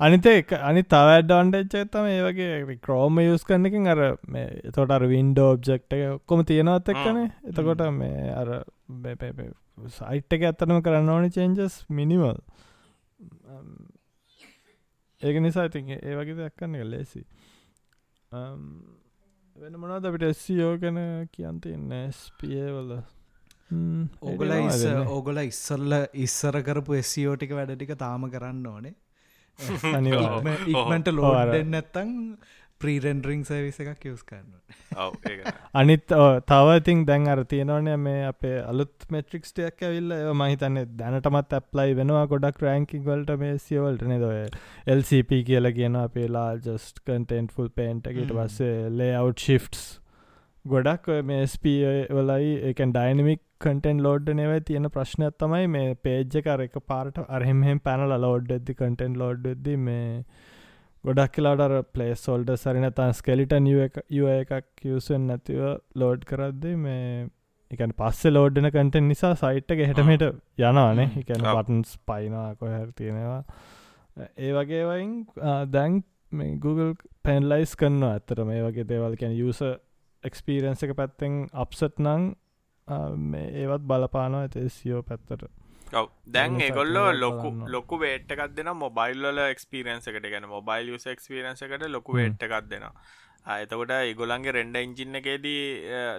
අනිත අනි තවඩ්ඩන්ඩච්ච තම ඒ වගේ ක්‍රෝම යස් කරන එකින් අර මේ තොට අර වින්ඩෝ ඔබ්ජෙක්් එක කොම තියෙනවත් එක්කන. එතකොට මේ අර සයිට් එක ඇත්තනම කරන්න ඕනි චේන්ජස් මිනිමල් ඒක නිසා ඉතින් ඒ වගේ දක්කන්න එක ලේසි වෙන මොනද අපිට එස්සියෝ ගැන කියන්තින්න ස්පියවල ඕගල ඕගොල ඉස්සල්ල ඉස්සර කරපු එස්සියෝටික වැඩටික තාම කරන්න ඕනේ ඉක්මට ලෝඩෙන් නැත්තං ප්‍රීරෙන්ඩරිං සවිස එකක් යස් කරන්න අනිත් තවතින් දැන් අර තියෙනවනය මේ අපේ අලුත් මෙට්‍රික්ස්ටයක් ඇවිල්ල ඒ මහිතන්න දැනටමත් ඇප්ලයි වෙනවා ගොඩක් රෑංකින් වලට මේ සියවලට නෙදොය LCP කියල කියන අපේලා ජස්ට කටෙන්ට් ෆුල් පේන්ටකට පස්සේ ලේව් ශිෆ්ස් ගොඩක් මේ ස්ප වලයි එකන් ඩයිනමික් කටෙන් ලෝඩ් නව තියෙන ප්‍රශ්නයක් තමයි මේ පේජ්ජ කර එක පාට අරහෙමහෙම පැනල ලෝඩ් ඇදදි කටෙන් ලෝඩ් ද මේ ගොඩක් කියලාට පලේ සෝල්ඩ සරින තන් ස්කෙලිටන් එකක් යසෙන් නැතිව ලෝඩ් කරද්ද මේ එකන් පස්සේ ලෝඩ්න කටෙන් නිසා සයිට්ක හෙටමට යනවානේ එකන පටන්ස් පයිනා කොහැර තියෙනවා. ඒ වගේවයින් දැන් මේ Google පැන්ලයිස් කන්න ඇත්තට මේ වගේ දේවල් කැන යුස එක්ස්පීරන්ස එක පැත්තෙන් අප්සට් නං ඒවත් බලපානවා ඇත සියෝ පැත්තට. ඔව්. දැන් ඒගොල්ලෝ ලොකු. ලොකු වේට් එකක් දෙන මොබයිල්ල එක්ස්පිරන්ස එකට. ගැන මොබයිල් යුස එක්ස්පිරන්ස එකට ලොකු හ්ම්. වේට් එකක් දෙනවා. එතකොට ඒගොලන්ගේ රෙන්ඩ ඉංජින්න එකේදී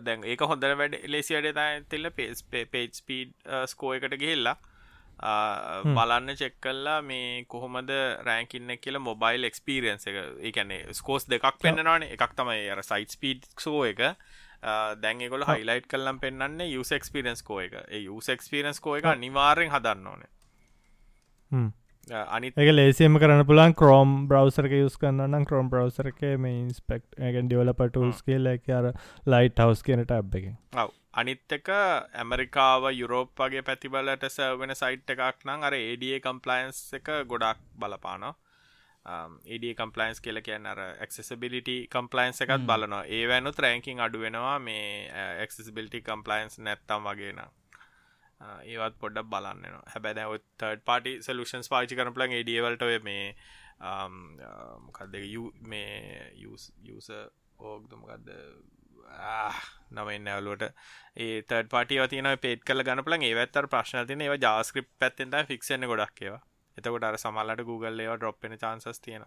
දැන් ඒක හොඳර වැඩ ලෙසි වැඩ තිල්ල පේස් පේජ් ස්පීඩ් ස්කෝ එකට ගිහිල්ලා. බලන්න චෙක් කල්ලා මේ කොහොමද රෑකින්න කියල මොබයිල් එක්ස්පිරියන්ස එක. ඒකැනේ ස්කෝස් දෙකක් පෙන්න්නවානේ. එකක් තමයි අර සයිට් ස්පීඩ් සෝ එක දැන්ගොල. හයිලයිට් කල්ලම් පෙන්න්නේ යුස එක්ස්පිරන්ස් කෝ එක. යුස එක්ස්පිරන්ස් කෝ එක අනිවාරෙන් හදන්න ඕනේ. අ, අනිත් එක ලේසියම කරන්න පුලන් කරෝම් බ්‍රවසරක යුස් කරන්න කරෝම් බ්‍රවසර එක මේ ඉන්ස්පෙක්් ඇගෙන් ඩියවලපටල්ස් කියල එක අර ලයිට් හවස් කියනට ඇබ් එක. ඔව්. අනිත් එක ඇමරිකාව යුරෝප් වගේ පැතිබලට සවෙන සයිට් එකක් නම් අර ඒඩිය කම්පලයින්ස් එක ගොඩක් බලපානවා ඒඩ කම්පලයින්ස් කියල කියන්න අර එක්සෙසිබිලිටි කම්පලයින්ස් එකත් බලනවා. ඒ වැනුත් රෑකින් අඩු වෙනවා මේ එක්සිබිලිටි කම්පලයින්ස් නැත්තම් වගේ නම්. ආ, ඒවත් පොඩ්ඩක් බලන්න හැබැ තර්ඩ පාටි සලූෂන්ස් පාචි කරන පලන් ඒඩියවලට ඔය මේ මොකක්ද මේ යස ඕක්දමකක්ද නමන්න ඇවලුවට ඒ තර්ඩ පාටි තින පේට කල ගනපලන් ඒවත්තර ප්‍රශ්න තින ඒව ජාස්ක්‍රප් පැත්තෙන්ට ෆික්ෂන ගොඩක් ඒවා එතකොට අර සමල්ලට Google ඒවා ඩොප්පෙන චාන්සස් තියෙන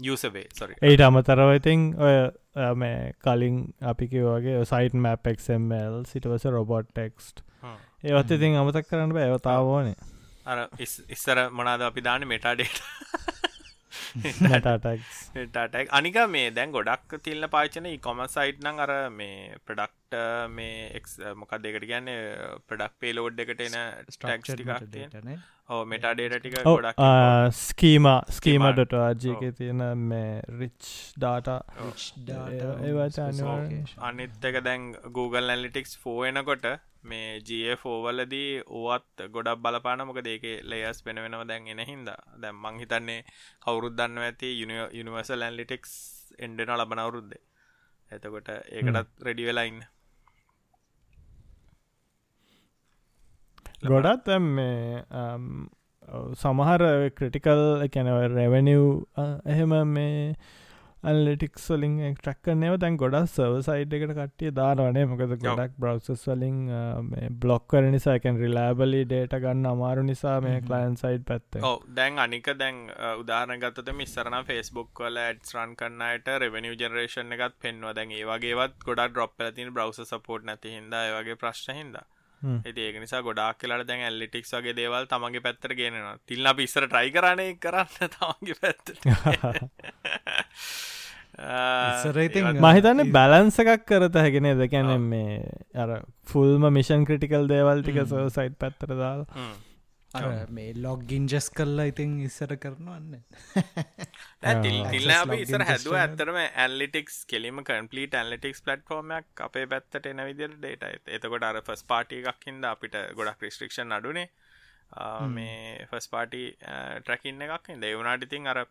යුසබේ සොරි ඒට අමතරව ඉතින් ඔය මේ කලින් අපිකි වගේ සයිට මැපක්මල් සිටවස රොබොට් ටෙක්ස්ට් ඒවත් ඉතින් අමතක් කරන්න බෑ ඒවතාවෝනේ අර ඉස්- ඉස්සර මොනාද අපි දාන මෙටාඩේට ටටක් අනික මේ දැන් ගොඩක් තිල්න්න පාචන කොම සයිට් නං අර මේ ප්‍රඩක්ට මේ එක් මොකක් දෙකට කියන්න? ප්‍රඩක් පේලෝඩ් එකට එන ටක්ස් ටිකක් ඕ මෙටාඩේට ටික ගොඩක් ස්කීම ස්කීමට ඔව්. ආජයක තියෙන මේ රිච් ඩාට ඒවට අනිවාර්යෙන්. අනිත් එක දැන් Google ඇලිටික්ස් ෆෝයනකොට මේ ජෝවලදී ඕවත් ගොඩක් බලපාන මොක දේක ලේස් වෙන වෙනව දැන් එන හින්දා. දැම් මං හිතන්නේ කවුරුත් දන්න ඇති යනිවර්සල් ඇන්ලිටික්ස් එන්ඩෙන ලබන අවුරුද්දේ. එතකොට ඒකටත් රෙඩි වෙලාඉන්න ගොඩත් මේ සමහර ක්‍රටිකල් කැනව රෙවනිව් එහෙම මේ අල්ලටික් වලින් ට්‍රක් කරනව දැන් ගොඩක් සර්ව සයිඩ් එකට කට්ටිය දානවනේ මොකද ගොඩක් බ්‍රවසස් වලින් බ්ලොක් කර නිසා එකන් රිලාබලි ඩේට ගන්න අමාරු නිසා මේ. කලයින් සයිඩ් පැත්ත. ඔව. දැන් අනික දැන් උදාහන ගත්තත මිස්සරන ෆෙස්බුක් වල ඇඩ්ස් රන් කන්නට රෙවනිව ජනරේෂන් එකත් පෙන්වා දැන් ඒවාගේවත් ගොඩක් ඩොප් තින බ්‍රවස සපෝට් නැති හිද ඒවගේ ප්‍රශ්න හිද ඇති ඒක නිසා ගොඩක් කියලාට දැන් ඇල්ලිටික්ස් වගේ දේවල් තමගේ පැත්තර ගෙනවා. තිල්න්න පිස්සර ට්‍රයි කරණය කරන්න තමගේ පැත්ත මහිතන්න බැලන්ස එකක් කරත හැගෙන දෙකැන මේ අර ෆුල්ම මිෂන් ක්‍රටිකල් දේවල් ටික හ්ම්. සෝ සයිට් පැත්තර දාල් අර මේ ලොග්ගින් ජස් කරලා ඉතින් ඉස්සර කරනවන්න තිල් ආ. තිල්ල අපි Access ඉසර හැදුව ඇත්තරම ඇල්ලිටික්ස් කෙලිම කම්පලීට ඇල්ලිටික්ස් පලට්ෆෝර්මයක් අපේ පැත්තට එන විදිර ඩේට එතකොට අර ෆස් පාටි එකක් හිද අපිට ගොඩක් රිස්ට්‍රික්ෂන් අඩුනේ. මේ ෆස් පාටි ට්‍රැකින්න එකක් දෙවුණට ඉතින් අර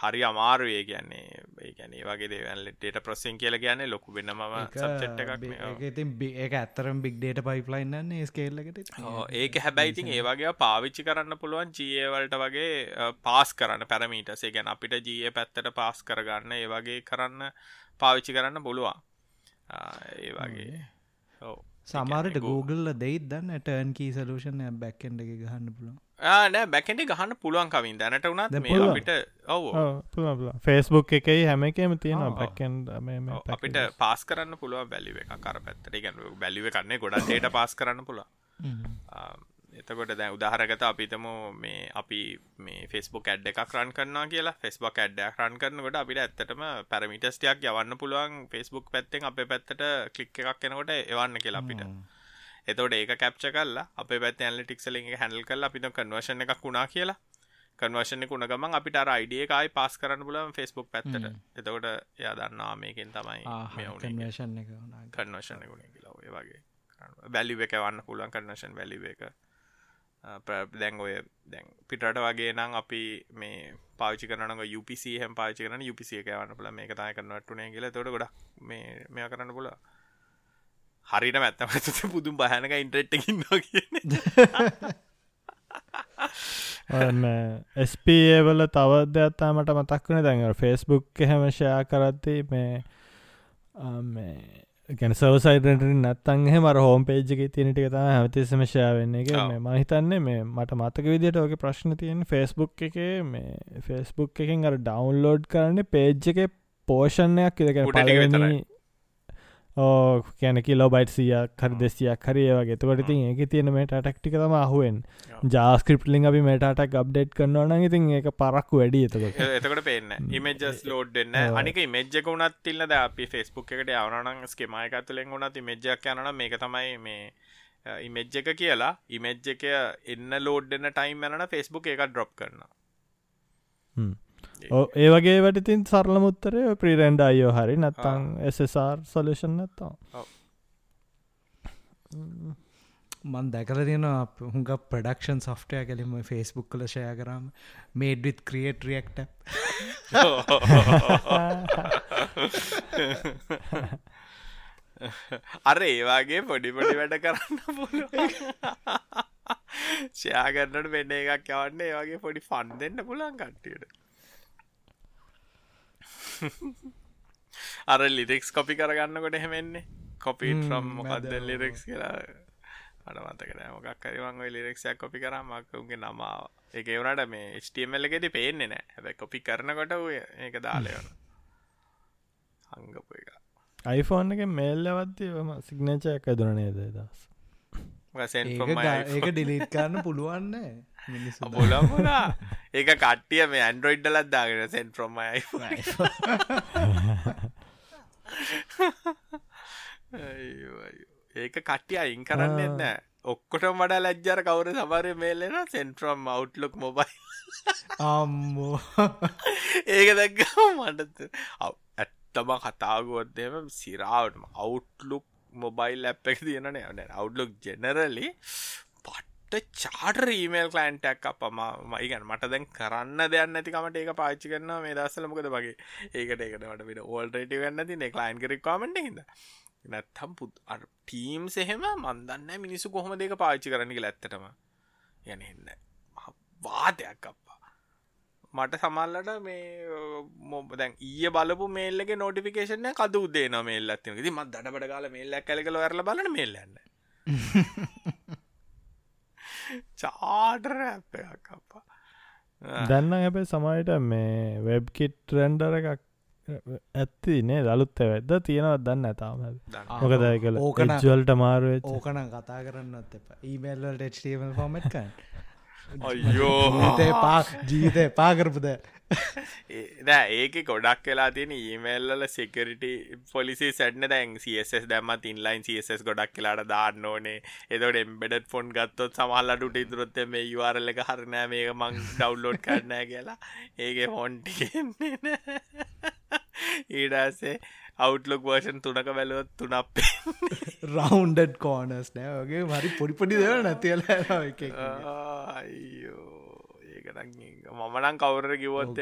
හරි අමාරුවේ කියන්නේ. ඒ ගැනේ වගේ දේවල්ලටට ප්‍රසින් කියල කියන්නේ ලොකු වෙනම සබ්චෙට් එකක්. ඉතින් ඒක ඇත්තරම් බික් ඩේට පයිප්ලයින්නන්නේ ස්කේල්ලකට ඒක හැබැයිතින් ඒ වගේ පාවිච්චි කරන්න පුළුවන් ජවල්ට වගේ පාස් කරන්න පැරමීටසේ ගැන අපිට ජය පැත්තට පාස් කරගන්න ඒ වගේ කරන්න පාවිච්චි කරන්න ආ, ඒ වගේ. සමාරට Google දෙයිත් දන්න ටර්න් කී සලූෂන් බැක්කෙන්ඩ එක ගහන්න පුළුවන් නෑ බැකෙන්ටි ගහන්න පුළුවන් කවින්. දැනට වුණත් මේ. අපිට ඔව්. ෆේස්බුක් එකයි හැම එකම තියෙන ඔව්, අපිට පාස් කරන්න පුළුව බැලිව එක කර පැත්තට. ගැන බැලිව කන්නේ ගොඩක් ඩේට පාස් කරන්න පුළුව එතකොට දැ උදාහරගත අපිතම මේ අපි මේ ෆෙස්බුක් ඇඩ් එකක් රන් කරනවා කියලා. ෆෙස්බක් ඇඩ්ඩයක් රන් කරනකොට අපිට ඇත්තටම පැරමිටස්ටයක් යවන්න පුළුවන් ෆෙස්බුක් පැත්තෙන් අප පැත්තට කලික් එකක් කෙනකොට එවන්න කියලා අපිට එතවට ඒක කැප්ච කල්ලා අප පැත් ඇල්ලිටික්සලින් හැඩල් කල් අපිට කන්වර්ෂණ එකක් වුණා කියලා. කන්වර්ෂණ කුණ ගමන් අපිට අයිඩිය එකයි පාස් කරන්න පුලන් ෆෙස්බුක් පැත්තට. එතකොට එයා දන්නා මේකින් තමයි. කන්වේෂන් එක. කන්නවශන ගුණ කියලා ඔය වගේ බැලිව එක වන්න පුළුවන් කන්නශන් වැලිව එක. දැන් ඔය දැන් පිටට වගේ නම් අපි මේ පාචි කරන UPC හම පාචි කරන UPC එක වන්න පුල මේ තයි කරනටුනේ කියල. තොට ගොඩ මේ මෙය කරන්න පුල හරිට මැත්තම පුදුම් බහනක ඉන්ට්‍රෙට්ටකින්න කියන ස්පවල තවද ඇත්තාමට මතක්වන දැන් ෆෙස්බුක් එහෙම ෂයා කරද්දී මේ ආ, මේ ගැන සවසයිට නත්තන්හ මර හෝම් පේජ්ක තිනටික තම හැමතිස්සම ශයාවෙන්න එක. මේ මහිතන්නේ මේ මට මතක විදිට ඕක ප්‍රශ්න තියෙන ෆෙස්බුක් එක මේ ෆෙස්බුක් එකින් අර ඩවන්ලෝඩ් කරන්න පේජ් එක පෝෂණයක් ඉදක උඩ ටික විතරයි. ඕ කැන කිලෝ බයිට් සියක් හරි දෙසියක් හරි ඒවගේ තකොට ඉතින් ඒක තියෙන මේට ටක්ටික තම අහුවෙන් ඔව්. ජාස්ක්‍රප්ලිින් අපි මේටක් අප්ඩේට් කරන්නවන ඉතින් ඒක පරක්කු වැඩි එතකොට. එ- එතකොට පේන්න ඉමජස් ලෝඩ් දෙන්න ඔව්. අනික මෙජ්ජක වුණත් තිල්ලද අපි ෆෙස්බුක් එකට යවනන ස්කෙමයකතුලෙන් වුණත් ඉමජ්ජක් යනන මේක තමයි මේ ඉමෙජ් එක කියලා. ඉමෙජ් එක එන්න ලෝඩ්ඩන ටයිම් යන ෆෙස්බුක් එක ඩ්‍රොප් කරන ඕ ඒ වගේ වැටිතින් සරල මුත්තරය ප්‍රීරෙන්ඩ අයෝ හරි නත්තං SSR සොලෂන් නැත්තා ඔව්. මන් දැකල තියෙන හුඟ ප්‍රඩක්ෂන් සොෆ්ටය කලින්ම ෆෙස්බුක් කල ෂය කරම මේඩ්විත් ක්‍රියට් රියක්ට අර ඒවාගේ පොඩිපොඩි වැඩ කරන්න පුළුවන්. ෂයාගන්නට වෙන්න එකක් යවන්න ඒවාගේ පොඩි ෆන් දෙන්න පුළන් කට්ටියට අර ලිරෙක්ස් කොපි කරගන්නකොට එහෙමෙන්නේ කොපි ්‍රම් මොකක්ද. ලිරෙක්ස් කියලා? අට මතකන මොකක් කරිවන් ලිරෙක්ෂයක් කොපි කරමක් උගේ නමාව එක වනට මේ ස්ටමල් එකෙති පේන්නේ නෑ. හැබැ කොපි කරනකොට ඔය ඒක දාලයවන අංගපු එක. iPhoneෆෝන් එක මේල්ල වත්තිවම සිගනේචයක් ඇදුරනේද දස් ඒක ඩිලිට් කරන්න පුළුවන්න බොලමුණා ඒක කට්ටිය මේ ඇන්ඩරෝයිඩ්ඩලත් දාගෙන සෙන් ප්‍රොමයි ඒක කට්ටිය අයින් කරන්න එන්න ඔක්කොට මඩ ලැජ්ජර කවර සමරය මේලෙන සෙන්ට්‍රම් අවට්ලොක් මොබයි අම්මෝ. ඒක දැක්ක මටත ඇත්තම කතාගුවත්දම සිරාවටම අවුට්ලුක් මොබයිල් ඇප් එක තියෙනන යන අවුට්ලුක් ජෙනරලි පට්ට චාට රීමේල් කලන්ටක් අපම මයිගන් මට දැන් කරන්න දෙයන්න ඇතිකමට ඒක පාච්චි කරන්න මේ දස්සල මොකද වගේ. ඒකට ඒකට මට පිට ඕල්ටට ගන්න ති ලයින් කරක්වාමට හිද නැත්තම් පුත් ටීම් සෙහෙම මන්දන්න මිනිස්සු කොහොම දෙක පාච්චි කරන්නක ඇත්තටම. යන එන්න වාදයක් අප්පා. මට සමල්ලට මේ මොබ දැන් ඊය බලපු මේල්ලක නොටිෆිකේෂන කද උදේ න මේල් ඇතින ති මත් දඩට කාල මේල්ලක් කලක ලොරල බලන මේල්ලන්න චාටර අප්පා. දන්න හැබැ සමයිට මේ වෙබ්කිට් රැන්ඩර එකක් ඇත්ති නේ දළුත් ඇවැද්ද තියෙනවත් දන්න ඇතාම මොකද කල ඕකන- ජල්ට මාරුව ඕකනම් කතා කරන්නත් එප. ඊමල්වලට ට්ම ෆෝමට්කන් අයියෝ පා ජීවිතය පාකරපුද නෑ ඒක ගොඩක් වෙලා තියෙන ඊමල්ල සෙකරිට පොලිසි සැටන. දැන් සස් දැම ඉන්ලයින් සස් ගොඩක් කියලාට දාන්න ඕනේ. එතට එම්බෙඩ ෆොන් ගත්තොත් සමහල්ලට ඉතුරොත්ත මේ යවාරල්ල හරනෑ මේක මං ඩව්ලෝඩ් කරනෑ කියලා. ඒක හොන්ටිගෙන්නේ ඊඩසේ අවුට්ලොක් වර්ෂන් තුනක බැලුවත් තුනක් රවන්ඩඩ් කෝනස් නෑ. වගේ මරි පොඩිපොඩි දෙව නැතිල ඒකටන් මමනං කවර කිවොත්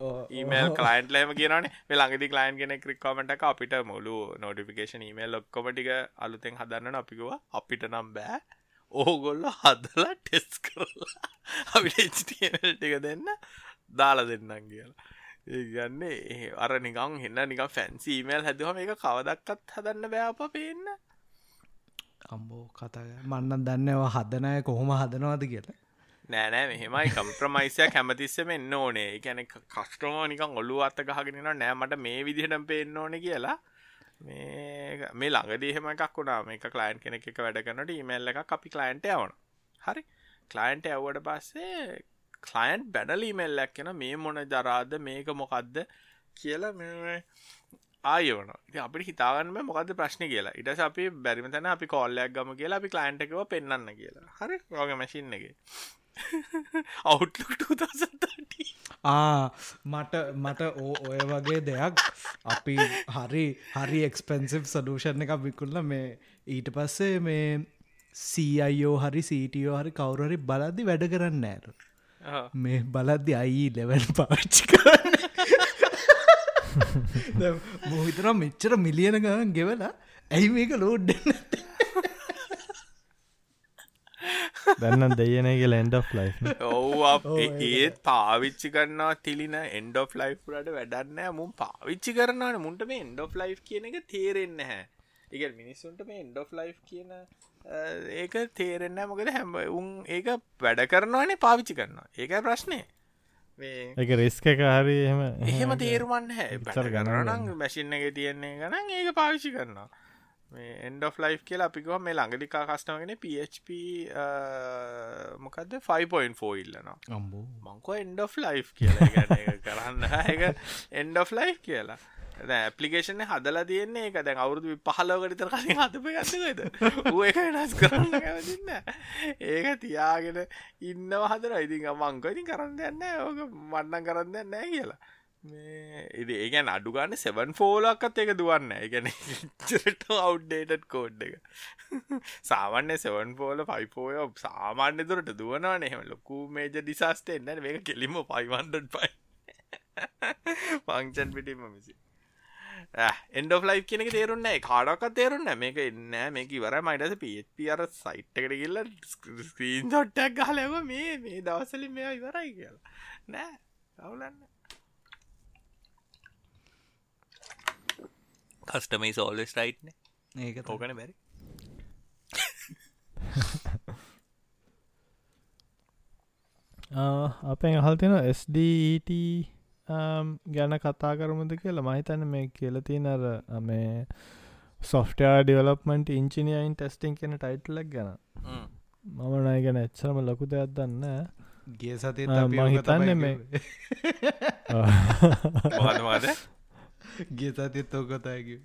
ඕ- ඊමල් කලයින්ට්ලම කියනන ලඟදි කලයින් කෙනෙ ක්‍රික්කමට අපිට මුළු නොටිෆිකේෂන් ඊමල් ඔක්කොමටික අලුතෙන් හදන්න අපිකුව අපිට නම් බෑ. ඕගොල්ල හදලා ටෙස් කරලා අපිට ටික දෙන්න දාලා දෙන්නම් කියලා ඒගන්නේ අර නිකං හෙන්න නික ෆැන්සීමල් හැදුවම එක කවදක්කත් හදන්න බෑප පේන්න. අම්බෝ කතා මන්නන් දන්නවා හදනය කොහොම හදනවාද කියලා. නෑනෑ මෙහෙමයි. කම්ප්‍රමයිසය කැමතිස්සම එන්න ඕනේ. ගැන කස්ට්‍රෝම නිකන් ඔල්ලු අත්ත ගහගෙනන නෑ මට මේ විදිහට පේන්න ඕන කියලා. මේ මේ ළඟදීහෙම එකක් වුණා. මේ කලයින් කෙනෙක් එක වැඩ කරනට ඊමල්ල එක අපි කලයින්ට යවන හරි. කලයින්ට ඇව්වට පස්සේ කලයින්් බැඩලීමෙල්ලක් කෙන මේ මොන ජරාද මේක මොකක්ද කියලා මේ ආයවන අපි හිතාගන්න මොකද ප්‍රශ්න කියලා. ඉට අපි බැරිමතන අපි කොල්ලයක් ගම කියලා අපි කලයින්ට එකව පෙන්න්න කියලා. හරි රෝග මැසින් එක. අවුට්ලුක් ආ මට මට ඕ ඔය වගේ දෙයක් අපි හරි හරි එක්ස්පෙන්සිව් සඩූෂන් එක විකුල්ල මේ ඊට පස්සේ මේ සීඅයෝ හරි සීටියෝ හරි කවුරහරි බලද්දි වැඩ කරන්න ඇර මේ බලද්දි අයි ලෙවල් පාච්චි කරන්න. මොහිතර මෙච්චර මිලියන ගන ගෙවලා ඇයි මේක ලෝඩ්ඩ දැන්නම් දෙයන කියල එන්ඩ ලයි ඔව ඒත් පාවිච්චි කරන්නවා තිලින එන්ඩ ලයිෆ්ලට වැඩන්න මුම් පාවිච්චි කරනවන. මුන්ට මේ එන්ඩ ලයි් කියන එක තේරෙන්න හැ එක මිනිස්සුන්ට මේ එන්ඩ ලයි් කියන ඒක තේරෙන්න මොකද හැම උන් ඒක වැඩ කරනවානේ පාවිච්චි කරනවා. ඒක ප්‍රශ්නය එක රිස්ක හරි එහම එහෙම තේරුමන්න හැ ඉස්සර ගණනං ගණන් මැසින් එක තියෙන්නේ ගනන් ඒක පාවිච්චි කරනවා. එන්ඩ ලයි් කියලා අපිකව මේ ළඟලිකා කස්ටමගෙන PHP මොකක්ද 5.4 ඉල්ලනවා. අම්බෝ. මංකෝ එන්ඩ ලයි් කියලා. කරන්න. එක එන්ඩ ලයි් කියලා ඇපලිකේෂන හදලා තියන්නේ එක දැන් අවුරුදු පහලෝකටතර කලින් හතප ගන්නද ඌ එක වෙනස් කරන්න කැවතින්න ඒක තියාගෙන ඉන්න හදර ඉතින් මංක ඉතින් කරන්න යන්න ඕක මන්නන් කරන්න නෑ කියලා. මේ ඉදි ඒගැන් අඩුගන්න සෙවන් ෆෝලක්කත් එක දුවන්න එකන චට අව්ඩේටඩ් කෝඩ් එක. සාමන්‍ය සෙවන් ෆෝල පයිපෝය සාමාන්‍ය දුරට දුවනවා එහෙම ලොකු මේජ ඩිසාස්ට එන්න මේ කෙලිම පයිවන්ඩ පයි පංචන් පිටිම මිසි එන්ඩ ලයි් කෙනෙක තේරුන්න කාඩක් තේරුන්න මේක එන්න මේක වර මයිටස පප අර සයිට් එකට කියල්ල ස්ක්‍රීන් සොට්ටක් ගලව මේ මේ දවසලි මේ ඉවරයි කියලා. නෑ. කවුලන්න කස්ටමයි සෝල්ස් රයිට්න ඒක තෝකන බැරි. අපෙන් අහල් තියෙන ස්ඩට ගැන කතා කරමුද කියලා මහිතන්න මේ කියල තියෙන අර මේ සොෆ්ටයා ඩියවලප්මන්ට ඉංචිනියයින් ටෙස්ටිං කෙන ටයිටලක් ගැන. මම නය ගැන එච්චරම ලොකු දෙයක් දන්න ගිය සති මං හිතන්නේ මේ මොකදවාද ගිය සතිත් ඕකොතයකි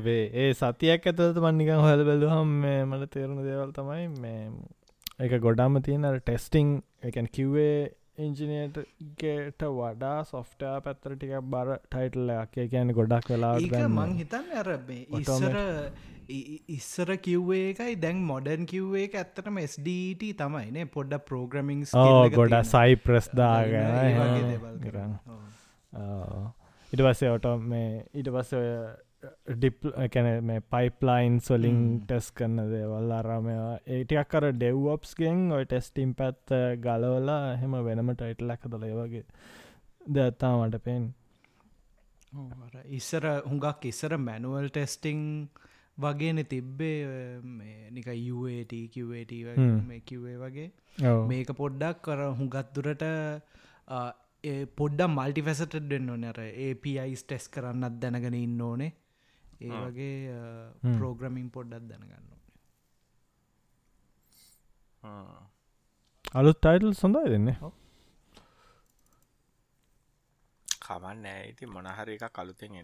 වේ ඒ සතියක් ඇතුළට මන්නිකන් හොල බැලුහම් මේ මට තේරුණු දේවල් තමයි මේ එක ගොඩාම තියෙන ටෙස්ටිං එකන් කිව්වේ ඉංජිනයටගේට වඩා සොෆ්ටයා පැත්තර ටික බර ටයිටල්ලයක් කියන ගොඩක් වෙලා මං හිතන්න අර මේ ඉස්සර ඉස්සර කිව්වේ එකයි දැන් මොඩර්න් කිව්වේ එක ඇත්තටම ස්ඩට තමයිනේ පොඩ්ඩ පෝග්‍රමිං ගොඩ සයි ප්‍රස්දාගන ඉට පස්සේ ඔට මේ ඊට පස්ස ඔය ඩිප් කැන මේ පයිප්ලයින් සොලින් ටෙස් කරන්න දේවල් අරමවා ඒටියක් කර ඩෙව්වප්ස්ගෙන් ඔය ටෙස්ටිම් පැත්ත ගලවලා හෙම වෙනම ටයිටල් ලැකදල වගේ දත්තා මට පෙන් ඉස්සර හුඟක් ඉස්සර මැනුවල් ටෙස්ටිං වගේන තිබ්බේ නික යුට කිවට මේ කිව්වේ වගේ. මේක පොඩ්ඩක් කර හුඟත් දුරට පොඩ්ඩ මල්ටි ෆැසට දෙන්න නර ඒපයිස් ටෙස් කරන්නත් දැනගෙන ඉන්න ඕනේ ඒ වගේ පෝග්‍රමින් පොඩ්ඩත් දැනගන්න අලුත් ටයිටල් සොඳයි දෙන්න. කමන්න ඇති මොනහර එක කළුතෙන්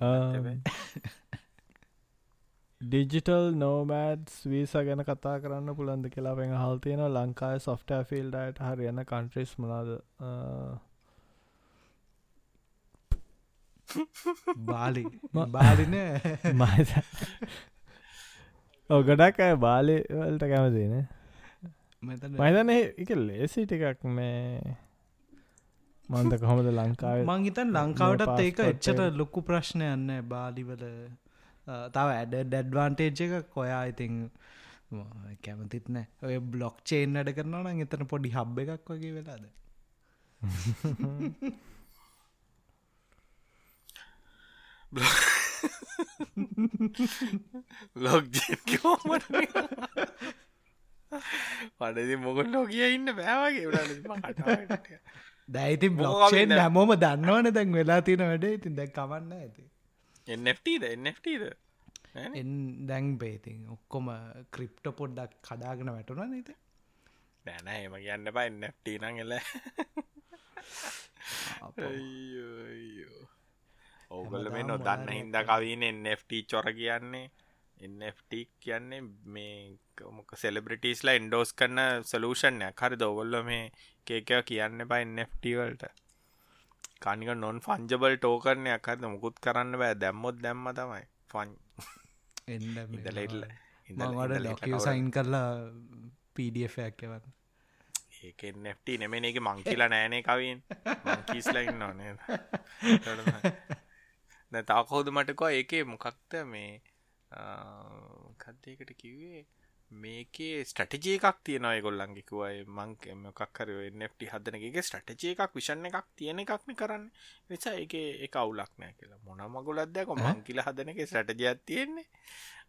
ඩිජිටල් නෝමෑඩ්ස් වීස ගැන කතා කරන්න පුළන්ද කියලා පෙන් හල් තියෙන ලංකායි සොෆ්ට ෆිල්ඩයට හරියන්න කන්ට්‍රිස් මනාද බාලි. බාලින ඔ ගොඩක් අය බාලිවලට කැමතින මයිතන එක ලේසි ටිකක් මේ මන්ද කොහොමද ලංකාව? මංහිතන් ලංකාවටත් ඒක එච්චට ලොක්කු ප්‍රශ්නයන්න බාලිවල තව ඇඩ ඩැඩ්වාන්ටේජ් එක කොයා ඉතින් කැමතිත් නෑ. ඔය බ්ලොක් චේන් අඩ කරනවා නම් එතන පොඩි හබ් එකක් වගේ වෙලාද ලොග් පඩදි මොකට නොකිය ඉන්න බෑවගේ දැයිති බ්ලොක්ෂෙන් හැමෝම දන්නවන දැන් වෙලා තියෙන වැඩ. ඉතින් දැක් කවන්න ඇති එන්FTද එන්FTද දැන් බේතින් ඔක්කොම ක්‍රිප්ට පොඩ්ඩක් කඩාගෙන වැටුන නීත දැන එම කියන්න බා එන්FT නං එල ඔගල මේ නොදන්න හින්ද කවීන එන්FT චොර කියන්නේ? එන්FT කියන්නේ මේ මොක සෙලබ්‍රටිස්ලා එන්ඩෝස් කරන්න සලූෂන්ය හරි දොගොල්ල මේ කේකව කියන්න බයි එන්FT වලට. කනික නොන් ෆංජබල් ටෝකරණයක් හද මුකුත් කරන්න බෑ. දැම්මොත් දැම්ම තමයි. ෆන් ඉදලඉල්ල ඉදට ලොකව සයින් කරලා පඩFයක් එවන්න. ඒක එන්FT නෙමෙන එක මං කියලා නෑනේ කවින්. කිස්ලයින්න ඕනේ තවකෝද මටකෝ ඒකේ මොකක්ත මේ කද්දයකට කිව්වේ? මේකේ ස්ටටජේ එකක් තියෙනයි ගොල්ලන්ගේකුවයි මං මොකක්කර ට හදනගේ ස්ටටජේ එකක් විෂණ එකක් තියෙන එකක්ම කරන්න. නිසා එක එක අවුලක් නෑ කියලා. මොන මගුලත්දක මං කියල හදන එක ස්ටටජයක් තියෙන්නේ.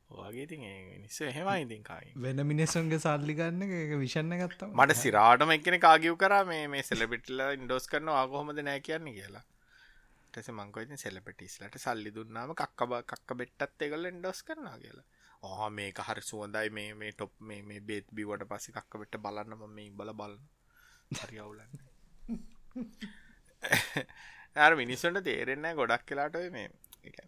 වගේ ති නිස්ස හෙමයි ඉතින්කායි වෙන මිනිස්සුන්ගේ සල්ලිගන්න එක විෂණ ගත්ත මට සිරාටම එකන කාගිව් කර මේ සෙලපිටල ඉන්ඩෝස් කරන ආගොහොමද නෑ කියන්න කියලා ටෙස මංකෝයිති සෙලපිටිස්ලට සල්ලි දුන්නාම කක්කබ කක්ක බෙට්ටත් එකගල ඉන්ඩෝස් කරනා කියලා. ආ මේක හරි සුවඳයි. මේ මේ ටොප් මේ මේ බේත් බිවට පස්සි කක්ක වෙට බලන්න ම මේ බල බලන්න හරි අවුලන්න. ඇ මිනිස්සුන්ට තේරෙන්න ගොඩක් කලාට මේ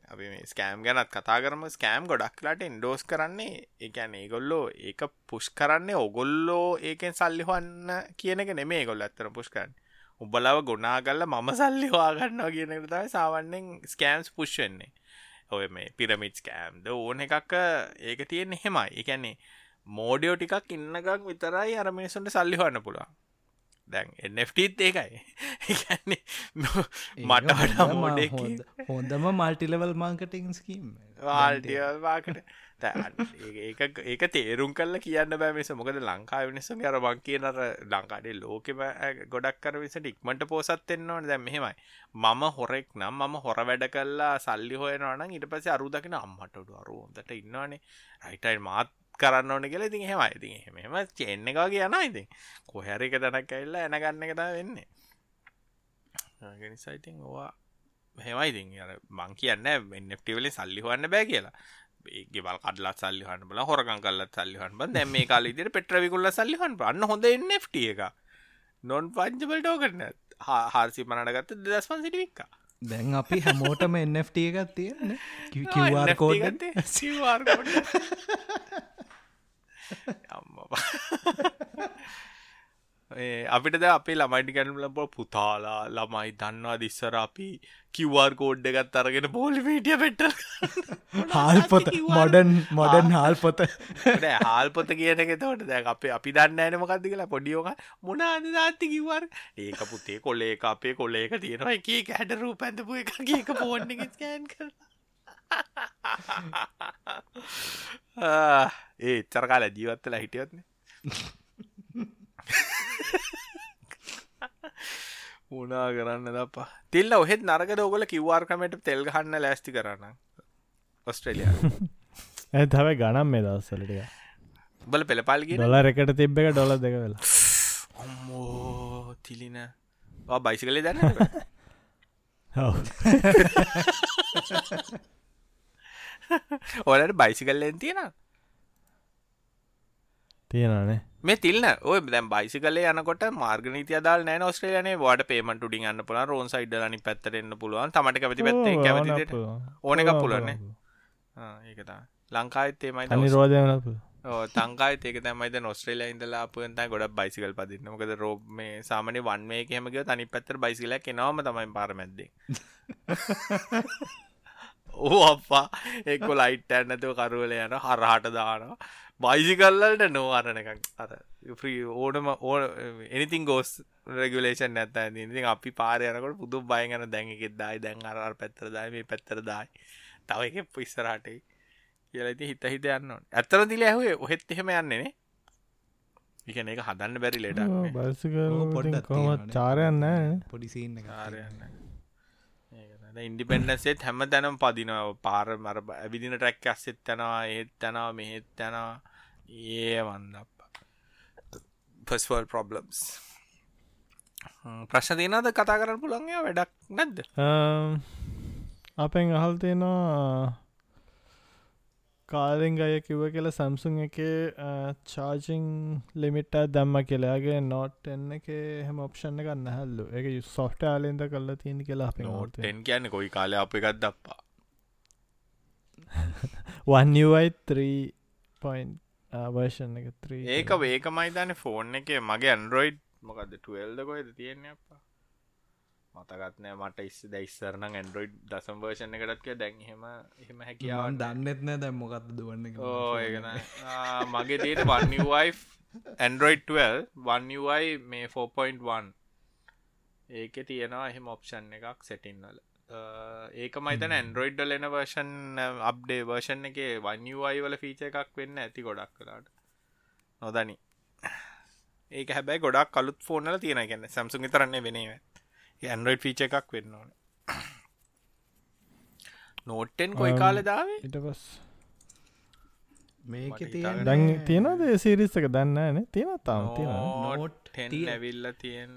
අපි මේ ස්කෑම් ගැනත් කතා කරම. ස්කෑම් ගොඩක් කලාට ඉන්ඩෝස් කරන්නේ එකැන ඒගොල්ලෝ ඒක පුෂ් කරන්නේ ඔගොල්ලෝ ඒකෙන් සල්ලිහන්න කියන එක නෙමේ ගොල්ල ඇත්තර පුෂ් කරන්න. උබලව ගොනාගල්ල මම සල්ලි වාගන්නවා කියනකට තමයි සාවන්නෙන් ස්කෑම්ස් පුෂ්වෙන්නේ ඔය මේ පිරමිට් කෑම්ද ඕන එකක් ඒක තියෙන හෙමයි එකන්නේ මෝඩියෝ ටිකක් ඉන්නකක් විතරයි අර මිනිසුන්ට සල්ලි හන්න පුළුවන්. දැන් එFTත් ඒකයි. මට වඩා මෝඩ හොඳම මල්ටිලවල් මාර්කටිං ස්කීම් වාල්ටියවාකට ඒක. තේරුම් කල්ල කියන්න බෑමිස මොකද ලංකා වෙනසු අර බං කියනර ලංකාඩේ ලෝකෙම ගොඩක් කර විසට ඉක්මට පෝසත් එන්නවන දැ මෙහෙමයි. මම හොරෙක් නම් මම හොර වැඩ කල්ලා සල්ලි හොයනවන ඉට පස අරුදකින අම්මටඩු අරුවන්ට ඉන්නවානේ. රයිටයි මාත් කරන්න ඕන කියලා ඉතින් හෙමයි ඉතින් හෙම චෙන්න එකවා කියන ඉතින්. කොහැරක තැනක් ඇල්ලා එනගන්න එකතා වෙන්නේ. නිසායිතින් ඕවා හෙමයිඉතින් මං කියන්න එන්නටවලින් සල්ලි හොන්න බෑ කියලා. ගෙවල් කඩලා සල්ලිහන් බල හොරකන් කල්ලත් සල්ලිහන් බ. දැම මේ කාල ඉදිර පෙට්‍රවිකුල්ල සල්ලිහන් පන්න හොඳ එන්නට එක නොන් පංචබල් ටෝකරන හාරසි මනටගත්ත දස්පන් සිටිවික්ක දැන් අපි හැමෝටම එන්ට එකත් තියෙන කිවර් කෝඩ අපිට අපේ ළමයිටි ගැනුල බ පුතාලා ළමයි දන්නවා දිස්සර අපි කිවර් කෝඩ් එකත් අරගෙන පෝලිමීටිය පෙට්ට හාල් පොත මොඩන් මොඩන් හාල් පොත හාල් පොත කියන එක තවට දැ අපේ අපි දන්න ඇන මොකක්ද කියලා පොඩියෝක මොනාද දාත්ති කිවර් ඒක පුතේ කොලේ එක අපේ කොලේක තියෙනවා. එක හැඩරූ පැඳපු එක ඒක පෝර්ණ එක ස්කෑන් කර ඒ එච්චර කාල ජීවත්තල හිටියත්න්නේ උනා කරන්න දපා තිල්ල ඔහෙත් නරක ඔගල කිව්වාර්කමට තෙල් ගහන්න ලෑස්ති කරන්න? ඔස්ට්‍රලිය ඇ තවයි ගනම් මේ දවස්සලටිය බල පෙළපාල්ගේ ඩොල එකට තිබ්බ එක ඩොල දෙක වෙලා. ඔම්මෝ තිලින. බයිසි කලේ දන්න ඔලට බයිසිකල්ලෙන් තියෙන තියෙනනේ මේ තිල්න ඔය දැම් බයිසි කල යනකොට මාර්ගනීති අදාල් නෑ ඔස්ට්‍රේලනේ වාට පේමට ඩින් අන්න පුල රෝන් සයිඩ් ලනි පැත්තරෙන්න්න පුළුවන්. තමට කැති පැත්තේ කැමතිට ඕන එකක් පුළුවන්නේ ඒකතා ලංකායිත්තේ මයි නිරෝධයනපු තංකායි ඒක තමයිද නොස්ට්‍රේල ඉඳලා අපපුන්ත ගොඩ බයිසිකල් පදින්න. මොකද රෝබ මේ සාමන වන්මේ කමක තනි පැත්තර බයිසිල කෙනවම තමයි පාරමැද්ද ඕ අපා එක්කො ලයිට් ඇන්නතුව කරුවල යන හරහට දානවා. බයිසිකල්ලට නෝ අරනක අර ්‍රී ඕනම ඕ එනිතින් ගෝස් රෙගුලේෂන් නැත ඉති අපි පාරයනකට පුදු බයගන දැන්ගෙත් දායි දැන් අර පැත්තර දායි මේ පැත්තර දායි. තව එක පිස්සරටයි කියලති හිත හිත යන්න ඇත්තර දිල ඇහුවේ ඔහෙත් එහෙම යන්නේනේ ඉකන එක හදන්න බැරි ලෙට බයිසිකල් චාරයන්න පොඩිසින්න කාරයන්න ඉන්ඩිපෙන්ඩන්සේත් හැම තැනම් පදිනව. පාර මර ඇවිදින ටැක් ඇස්සෙත් තැනවා ඒත් තැනවා මෙහෙත් තැනවා ඒ වන්දප පස්වල් ප්‍රොබ්ලම්ස් ප්‍රශ්න තියනද කතා කරන්න පුළන්ගේ වැඩක් නැද්ද? අපෙන් අහල් තියෙනවා කාලෙන් අය කිව කියලා සැම්සුන් එක චාජිං ලිමිට දැම්ම කියලාගේ නොට් එන්න එක හෙම ඔප්ෂණ ගන්න හැල්ලු. එක සොෆ්ට ආලෙන්ද කල්ල තියෙන කියලා අප නෝටෙන් කියන්න කොයි කාල අප එකත් දප්පා? වන්යයි 3 පොයින් වර්ෂන් එක 3 ඒක වේක මයිතන ෆෝන් එක. මගේ ඇන්ඩරෝයිඩ් මොකද 12ද කොයිද තියෙන්නේ අපා මතකත්නෑ මට ඉස්ස දැයිස්සරන ඇන්ඩරෝයිඩ් දසම් වර්ෂණ එකටත්ක දැන් හෙම එහෙම හැකියාව දන්නෙත්න දැම් මොකක්ද දුවන්න ඕඒන මගේ තියෙන වන්වයි ඇන්ඩරෝයිඩ් 12 වන්යයි මේ 4.1 ඒක තියෙනවා එහෙම ඔප්ෂන් එකක් සැටින්වල ඒක මයිතන ඇන්ඩරෝයිඩ්ඩ ලෙන වර්ෂන් අප්ඩේ වර්ෂන් එක වන්යයි වල ෆීච එකක් වෙන්න ඇති ගොඩක් කලාට නොදනි. ඒක හැබැයි ගොඩක් කලුත් ෆෝනල තියෙන ගැන්න සැම්සුන් තරන්නේ වෙනව ඇන්ඩරෝයිඩ් ෆීච එකක් වෙන්න ඕන. නෝට්ටෙන් කොයි කාල දාවේ ඉට පස් මේක දැන් තියෙනද සිරිස්සක දන්නන තියෙන තාම? තියෙන Note ටෙන් තිය- ඇවිල්ල තියෙන්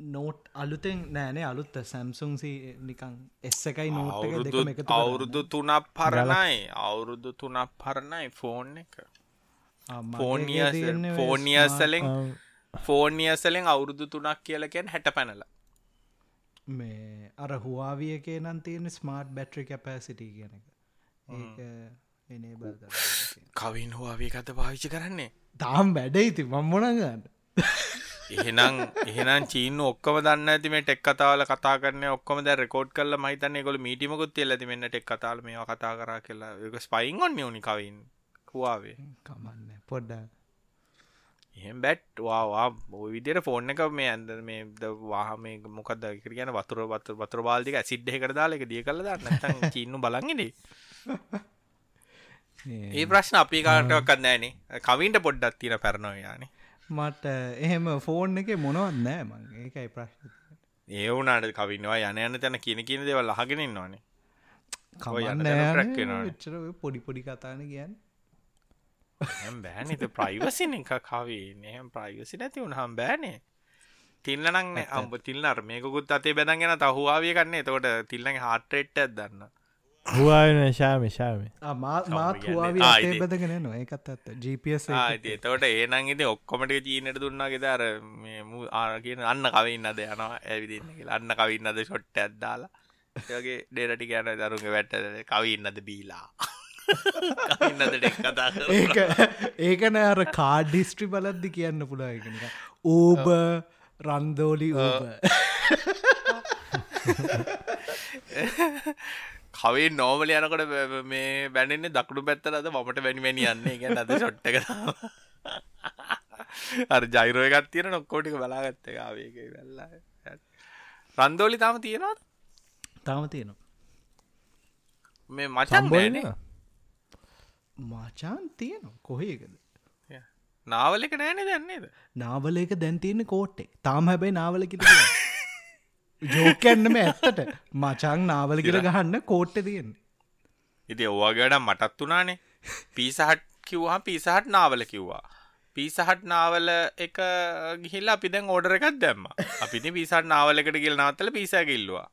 නෝට් අලුතෙන් නෑනේ අලුත් සැම්සුන්සි නිකං එස්ස එකයි නෝට් අවුරුදු දෙකම එකතු කරන්න. අවුරුදු තුනක් පරණයි. අවුරුදු තුනක් පරණයි ෆෝන් එක. ෆෝනිය ෆෝනියසලෙන් Um, ෆෝනියසලෙන් අවුරුදු තුනක් කියලකෙන් හැට පැනල මේ අර හවාවියකේ නම් තියෙන ස්මාර්ට් බැට්‍රි කැපෑසිටි කියන එක. ඒක එනේ බල් කවින් හවාවේ කත පාවිච්චි කරන්නේ? තාම් වැඩ ඉති මම්මොනගන්න එහෙනම් එහෙනම් චීන ඔක්කම දන්න ඇති මේ ටෙක් කතාවල කතා කරන ඔක්කොම ද රෙකෝඩ් කල මහිතන්න ගොල මීටිමකුත් එල්ලති මෙන්න ටෙක් කතාල මේ කතා කර කියලා. එක ස්පයින් ඔන්න යනි කවින්. හවාවේ කමන්න. පොඩ්ඩ එහෙම බැට් වා විදිර ෆෝර්න එක මේ ඇන්ද මේ ද වාහම මොකද කියන වතුර වතුර වතුර බාල්දික සිද්ධ එකට දාලක දිය කල දන්න. චීන්නු බලන්ගෙනේ ඒ ප්‍රශ්න අපි කාටක්ත් නෑනේ කවින්ට පොඩ්ඩත් තින පැරණොයානේ මට එහෙම ෆෝන් එක මොනවත් නෑ මං. ඒකයි ප්‍රශ්න. ඒ වුනාට කවින්නවා යන යන තැන කියන කියන දේවල් අහගෙනන්නවානේ ඔය යන කමන්න තැන track වෙනවනේ. එච්චර ඔය පොඩි පොඩි කතාන කියන්න හැම් බෑනත ප්‍රයිවසින එක කවේ නහම ප්‍රයිවසි නැති උනහම් බෑනේ. තිල්ලනක් අම්බ තිල්න්නර මේකුත් අතේ බැදගෙන තහවාවිය කන්නේ තකොට තිල්ලගේ හාට්‍රෙට්ට දන්න හවාන ශාම ශාම. මාත් කියන්නේ. හවාවි ආ, අතේ ඉතින්. බදගෙන නවා ඒකත් ඇත්ත. GPS එක. ආති තවට ඒනන් ඉති ඔක්කොමට චීනට දුන්නාගේ දර මේ ආර කියන අන්න කවින්න අද යනවා ඇවිදින්න කියලා. අන්න කවින්න අද ෂොට්ට ඇද්දාලා ඒගේ ඩේරටි ගැන දරුන්ග වැට්ට කවින්නද බීලා ඒක ඒකන අර කාඩ් ඩිස්ට්‍රි බලද්දි කියන්න පුළා එකනික ඕබ රන්දෝලි ඕබ කවේ නෝමල යනකොට මේ බැනෙන්නේ දකුණු පැත්තලද මට වැනි වැනි යන්නේ. ගැන අද ෂොට්ට අර ජයිරෝ එකත් තියෙන නොක්කෝටික බලාගත්ත කාවේක වෙල්ලා රන්දෝලි තාම තියෙනවාද? තාම තියෙනවා. මේ මචන් බෑනේ මාචාන් තියෙනවා. කොහේකද නාවල එක නෑනෙ දන්නේද නාවල එක දැන් තියෙන කෝට්ටේ තාම හැබැයි නාවලකිට ජෝකන්නම ඇත්තට. මචං නාවල කියල ගහන්න කෝට්ට තියෙන්නේ. ඉති ඔවාගේට මටත් වනානේ පිසහට් කිව්වා පිසහට් නාවල කිව්වා. පිසහට් නාවල එක ගිහිල්ල අපි දැන් ඕඩර එකක් දැම්ම. අපිති පිසට නාවලකට ගිල් නවත්තල පිසකිල්ලවා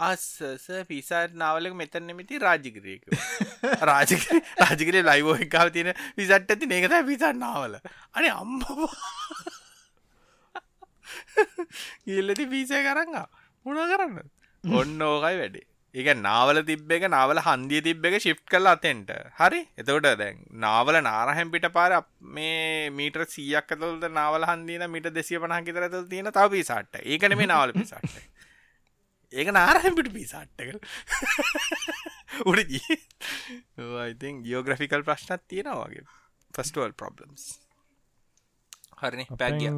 අස්සස පිසාට නාවලක මෙතන නෙමති රාජිකරයක රාජක රාජකරේ ලයිවෝ එකාව තියෙන පිසට් ඇති ඒකත පිසට නාවල. අනේ අම්ම ඉල්ලති පිසය කරංගා මුණ කරන්න? ඔන්න ඕකයි වැඩේ. ඒක නාවල තිබ්බ එක නාවල හන්දිය තිබ්බ එක ශිප් කල අතෙන්ට. හරි? එතකොට දැන් නාවල නාරහැම් පිට පාර මේ මීට සියක් ඇතුළද නාවල හන්දින මිට දෙසිය පනහ කිතර ඇතුළ තියෙන තව පිසාට්ට ඒකන මේ නාවල පිසාට්ට ඒක නාරහැම් පිට පිසාට්ටක උඩ ඉතින් ගියෝග්‍රෆිකල් ප්‍රශ්නත් තියෙනවාගේ ෆස්ටවල් ප්‍රබ්ලම්ස් හරිනි පැගිය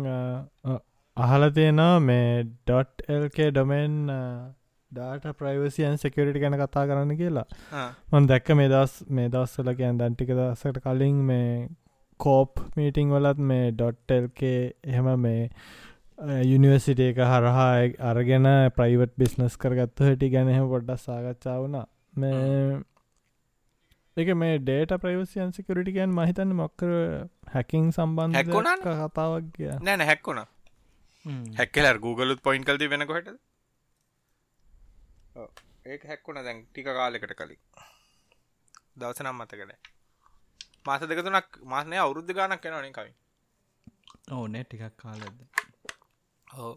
අහල තියෙනවා මේ. ඩොට් එල්කේ ඩොමෙන් ඩාට ප්‍රයිවසියන් සෙකරිටි ගැන කතා කරන්න කියලා. මන් දැක්ක මේ දස් මේ දස්සල කියන් දැන්ටික දසට කලින් මේ කෝප් මීටිං වලත් මේ. ඩොට්ටල්කේ එහෙම මේ යුනිවර්සිට එක හරහා අරගෙන ප්‍රයිවට් බිස්නස් කරගත්තු හැටි ගැනහෙම පොඩ්ඩක් සාකච්ඡා වුණා. මේ එක මේ ඩේට ප්‍රයිවසියන් සිකරිටිකයන් මහිතන්න මොක්කර හැකින් සම්බන්ධ හැක්කුණානේ? කතාවක් කිය නෑන හැක්කුණ හැක්කලර් Googleුත් පොයින්් කල්ති වෙනකොට ඒක හැක්කුණ දැන් ටික කාලෙකට කලින්. දවසනම් මතකන මාස දෙකතුනක් මාසනය අවුරුද්ධ ගානක් කෙනවන කවි ඕනෑ ටිකක් කාලද හෝ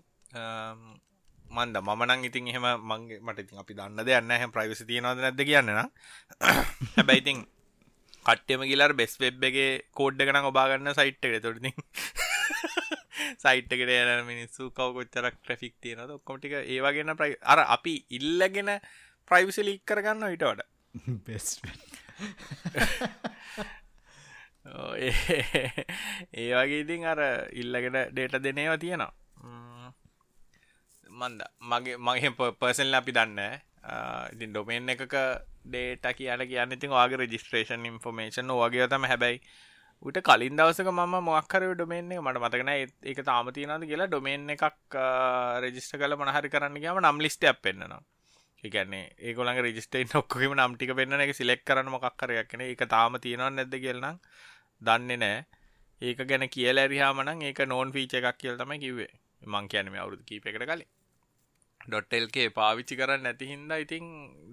මන්ද මනං ඉතින් එහෙම මංගේ මට ඉතින් අපි දන්න දෙයන්න හැම ප්‍රයිවසි තියෙනවද නැද කියන්න හැබැයිතින් කට්ටම ගිලර් බෙස් වෙබ් එකගේ කෝඩ්ඩ කන ඔබාගන්න සයිට් එක තොටති සයිට්කට යන මිනිස්සු කවකොච්චරක් ට්‍රෆික් තියෙනද ඔක්කොමටික ඒවාගෙන ප්‍රයි අර අපි ඉල්ලගෙන ප්‍රයිවිසි ලික් කරගන්න විට වඩ. බෙස් ඒ වගේ ඉතින් අර ඉල්ලගෙන ඩේට දෙනේවා තියෙනවා. මන්ද මගේ මගේ පර්සල් අපි දන්න ඉතින් ඩොමෙන් එකක ඩේට කියන කියන්න ඉතින් වගේ රජිස්ට්‍රේෂන් ඉන්ෆර්මේෂන් වගේ තම හැබැයි උට කලින් දවසක මම මොක්කර ඩොමේන්නේ මට මතකන ඒක තාමතියනද කියලා ඩොමේන් එකක් රෙජිස්ට කල මනහරි කරන්න ගම නම් ලිස්ට අප් පෙන්න්නවා. ඒකන්නේ ඒගොලන් රජිස්ටේන් ඔක්කම නම්ටික පෙන්න්න එක සිලෙක් කරන මොක්කරයක් කන එක තාම තියෙනවා නැද්ද කියලනම් දන්නේ නෑ ඒක ගැන කියල ඇරිහාමනං ඒක නෝන් ෆීච එකක් කියල් තම කිවේ මං කියනම අවුදු කීපකට කලින්. ඩොට්ටෙල්කේ පාවිච්චි කරන්න නැති හින්දා ඉතින්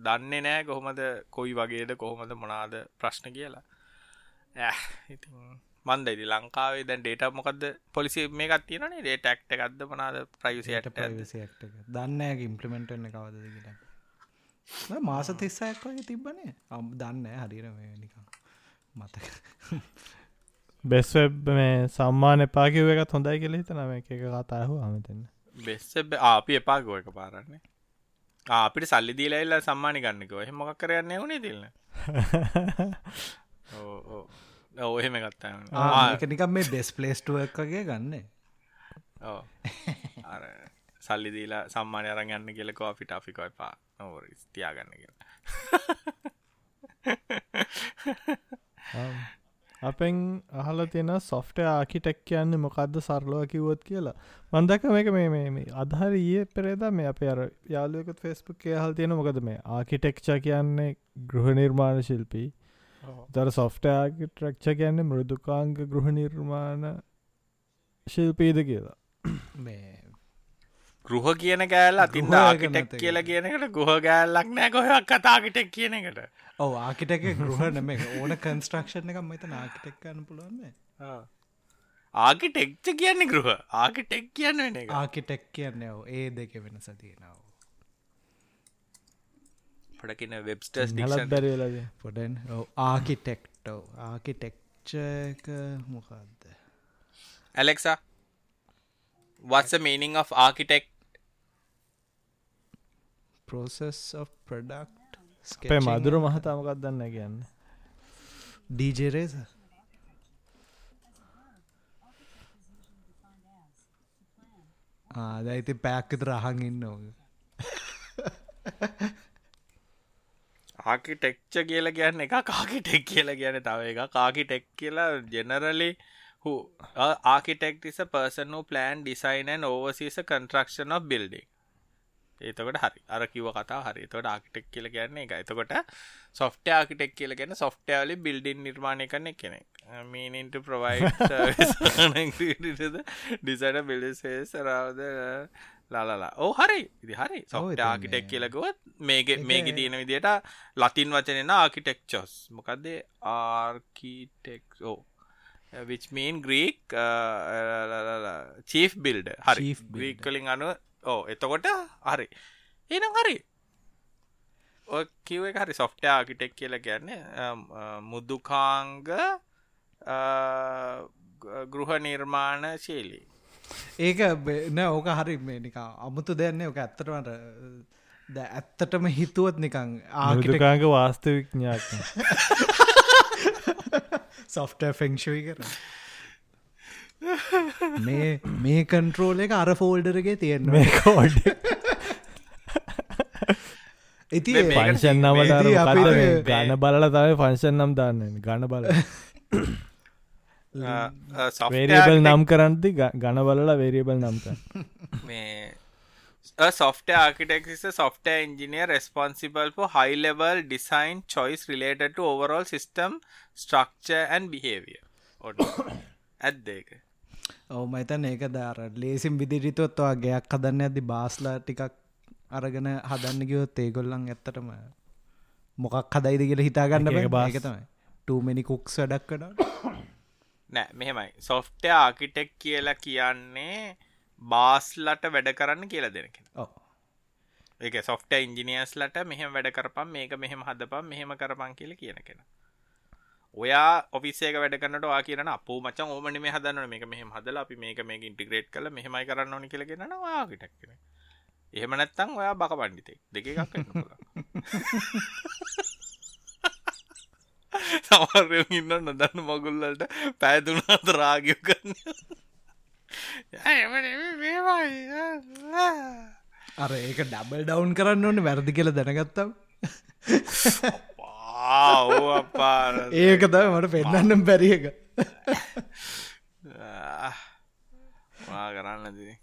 දන්නේ නෑ කොහොමද කොයි වගේද කොහොමද මොනාද ප්‍රශ්න කියලා. ඇ ඉතින් මන්දයිති ලංකාවේ දැන් ඩේට මොකද පොලිසි මේකත් තියෙනනේ ඩේ ටක්ට එකක්ද මනාද? ප්‍රයිසියට ප්‍රයිසික්ට දන්න ඉම්පලිමෙන්ටන්න කවද කියලා. මාස තිස්සයක් තිබ්බනේ. අම් දන්න හරිර නිකම් මතක බෙස්වෙබ් මේ සම්මාන එපාකිව එකත් හොඳයි කෙල හිතනම එක කතාහු අමතන්න බෙස්ස අපි එපාගෝ එක පාරන්නේ. අපිට සල්ලි දීලයිල්ල සම්මානි ගන්නක එහ මොක් කරන්න වුණේ තිල්න්න ඔහෙම ගත්තා නිකම් මේ බෙස් පලේස්ටුව එකගේ ගන්න. සල්ලි දීලා සම්මානය අරන් යන්න කියලකෝ අපිට. අපිකෝ එපා. නොවර තියාගන්න කියලා අපෙන් අහල තියෙන සොෆ්ට ආකිටෙක් කියන්න මොකක්ද සරලව කිවොත් කියලා. මන්දකම එක මේ මේ අදහර ඒ පෙරේද මේ අප අර යාලුවකත් ෆෙස්බුක් හල් තියෙන මොකද මේ ආකිටෙක්ෂ කියන්නේ ගෘහ නිර්මාණ ශිල්පී. දර සොෆ්ට ආකිටරක්ෂ කියන්නේ මෘදුකාංග ගෘහ නිර්මාණ ශිල්පීද කියලා. මේ ගෘහ කියන කෑල්ල අතින් ආකිටෙක් කියලා කියනකට ගුහ ගෑල්ලක් නෑ. කොහක් කතාකිටෙක් කියන එකට. ඔව ආකිටක ගෘහ නම ඕන කන්ස්ට්‍රක්ෂණ එකක් මෙත ආකිටෙක් කන්න පුළුවන්න්නේ ආකිටෙක්ච කියන්නේ ගෘහ. ආකිටෙක් කියන්න ආකිටෙක් කියන්න ඒ දෙක වෙන සතියෙනව පොඩකින වෙබ්ස්ටස් දරලද පොඩන් ආකිටෙක්ටෝ ආකිටෙක්චක මොකක්ද Alexa what's the meaning of architect process of product අපේ මදුරු මහතාමකක් දන්න කියන්න? ඩීජරේස ආදයිති පැක්විත රහන් ඉන්න ඕග ආකිටෙක්ච කියල කියන්න එක කාකිටෙක් කියල කියන තව එක කාකිටෙක් කියලා generally uh, architect is a person who plan design and oversees a construction of building ඒතකට හරි. අර කිව කතා හරි. තොට ආකිටෙක් කියල කියන්නේ එක එතකොට සොෆ්ට ආකිටෙක් කියල ගැන සොෆ්ටයාලි බිල්ඩින් නිර්මාණය කරන කෙනෙක්. මීනින්ට ප්‍රවයි ඩිසට බිලිසේ සරාවද ලලලා ඕ හරි. ඉදි හරි. සොෆ්ට ආකිටෙක් කියලගොත් මේක මේක තියෙන විදියට ලතින් වචනෙන ආකිටෙක්චොස් මොකක්දේ architect uh, uh, chief builder. හරි. ග්‍රීක් කලින් අනුව ඕ එතකොට හරි. එනම් හරි. කිව හරි සොෆ්ට ආකිටෙක් කියල කියන්නේ මුදුකාංග ගෘහ නිර්මාණ ශීලී. ඒක න ඕක හරි මේ නිකා අමුතු දෙන්නේ ඕක ඇත්තටමට ද ඇත්තටම හිතුවත් නිකං ආකිටකාංග වාස්තවිඥාක් සොෆ්ට ෆෙංක්ෂවි කර මේ මේ කන්ට්‍රෝල එක අර ෆෝල්ඩරගේ තියෙන මේ කෝඩ් ඉති පංශන් නමට ගණ බලල තම ෆංශන් නම් දන්න ගණ බල. වේරියබල් නම් කරන්ති ගණ බලලා වේරියබල් නම්ක මේ software architect is a software engineer responsible for high level design choice related to overall system structure and behavior. ඇත්දේක ඔව මතන් ඒක දාර ලේසිම් විදිරිතොත්වා ගයක් හදන්න ඇති බාස්ලා ටිකක් අරගෙන හදන්න ගියොත් ඒගොල්ලන් ඇත්තටම මොකක් හදයිද කියල හිතාගන්න බාගතමයි ටූමනි කුක්ස් වැඩක් කඩ නෑ මෙහෙමයි. සොෆ්ට ආකිටෙක් කියලා කියන්නේ බාස්ලට වැඩ කරන්න කියලා දෙනකෙන ඒක සොෆ්ට ඉංජිනියස්ලට මෙහෙම වැඩ කරපම් මේක මෙහෙම හදපම් මෙහෙම කරපන් කියල කියන කෙන ඔයා ඔෆිසේක වැඩ කන්නට වා කියන අප මචන් ඕමනි මේ හදන්න මේක මෙහම හදල අපි මේක මේක ඉන්ටිග්‍රේට් කල මෙහමයි කරන්න ඕනි කියලගෙන වාගටක්න එහෙම නැත්තං ඔයා බක පණ්ඩිතෙක් දෙක එකක් සමරය ඉන්න නොදන්න මගුල්ලට පෑදුනාත රාගිය කරන්න අර ඒක ඩබල් ඩවන්් කරන්න ඕන්න වැරදි කියල දැනගත්තම්. අපා ඒක තව මට පෙන්න්නම් බැරික වා කරන්නදී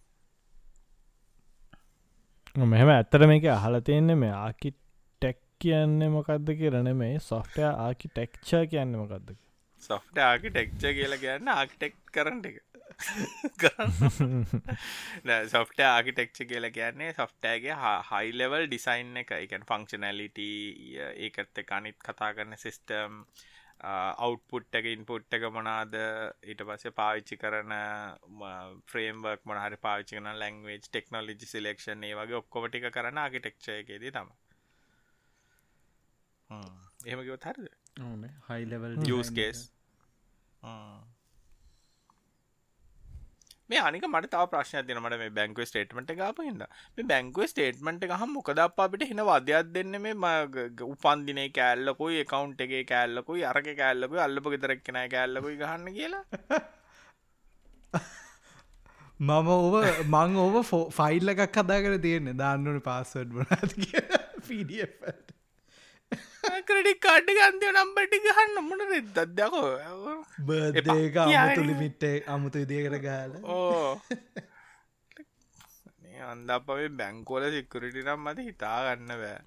මෙහෙම ඇත්තර මේක අහල තියෙන්නේ මේ ආකි ටෙක් කියන්නේ මොකක්ද කියරන මේ සොෆ්ටය ආකි ටෙක්ෂ කියන්න මොකක්ද සොෆ්ට ආකිටෙක්ච කියලා කියන්න ආකිටෙක් කරට එක සොෆ්ට ආකිටෙක්ච කියලා කියන්නේ සොෆ්ටෑගේ හයි ලෙවල් ඩිසයින් එක. එකන් ෆංක්ෂනලිට ඒකත් එක අනිත් කතා කරන සිිස්ටම් අවුට්පුට් එක ඉන්පුට් එක මොනාද ඊට පස්සේ පාවිච්චි කරන ෆ්‍රේම්වර්ක් මොනහරි පාවිච්චි කන ලැංවේජ් ටෙක්නෝලජි සිලෙක්ෂන් ඒ වගේ ඔක්කොටික කරන ආකිටෙක්ෂයකේද තම එහෙමකිවත් හරිද? හයි ලෙවල් යස්කේස් මේ අනික මට තාව ප්‍රශ්න තින මට මේ බැංකුව ස්ටේටමට ගාප හිද මේ බැංකුව ස්ටේටමට එක හම් මොකද අපිට හින වදයක් දෙන්න මේ උපන්දිනේ කෑල්ලකුයි එකකවන්් එක කෑල්ලකුයි අරක කෑල්ලකුයි අල්ලප ගෙතරක් කෙන කෑල්ලකුයි ගහන්න කියලා. මම ඔව මං ඔව ෆයිල් එකක් කදාකර තියෙන්නේ. දාන්නනු පාස්සඩ් බනද කිය පඩට ක්‍රඩි කාඩ් ගන්දය නම්බටි ගහන්න මොන රෙද්දක්දකෝ බර්දේක අමුතු ලිමිට්ටේ අමුතු ඉදිකට ගාල ඕ. අන්ද අපේ බැංකෝල සිකුරිටි නම් මත හිතා ගන්න බෑ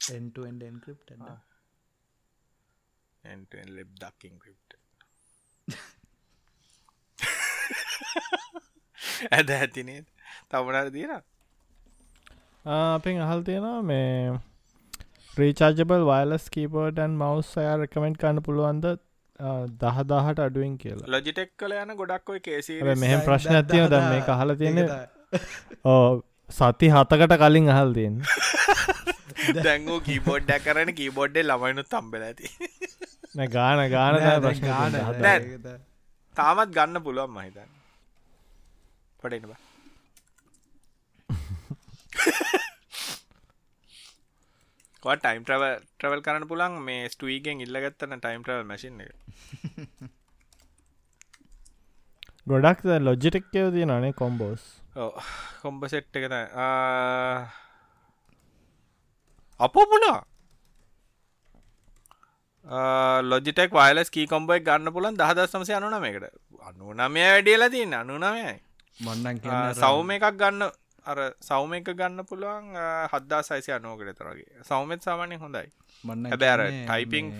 එන්ටෙන් ක්‍රප් එන්ටෙන් ලෙබ් දක්කින් ක්‍රිප්ට ඇද ඇතිනේ තවනට දීලා අපෙන් අහල් තියෙනවා මේ ප්‍රීචාජබල් වයිලස් කීපෝටන් මවස් අය රකමෙන්ට් කන්න පුළුවන්ද? දහදාහට අඩුවෙන් කියලා. ලොජිටෙක් කල යන ගොඩක්කොයි කේසි මෙහෙම ප්‍රශ්න ඇතිව ද මේ අහල තියෙන ඕ සති හතකට කලින් අහල් තියෙන් දැංගූ කීබෝඩ්ඩ කරන කීබෝඩ්ඩේ ළමයිනු තම්බල ඇති. ගාන ගාන ගාන. තාමත් ගන්න පුළුවන් මහිතන්න පඩෙන බා ටයිම් ට්‍රව ට්‍රවල් කරන්න පුළන් මේ ස්ටීගෙන් ඉල්ලගත්තන ටයිම් ට්‍රවල් මසින් එක. ගොඩක් ලොජිටෙක්කව තිය නේ කොම්බෝස් කොම්බ සෙට් එකත අපෝ පුුණා ලොජිටෙක් වයිලස් කී කොම්බයි ගන්න පුලන් දහදස්සමසය අනුනම එකට අනු නමය වැඩියලා තින්න අනු නමයයි. මන්නන් සෞම එකක් ගන්න අර සෞම එක ගන්න පුළුවන් හද්දා සයිසය අනෝකට තරගේ සෞමත් සාමානය හොඳයි. මන්න හැබැර ටයිපිං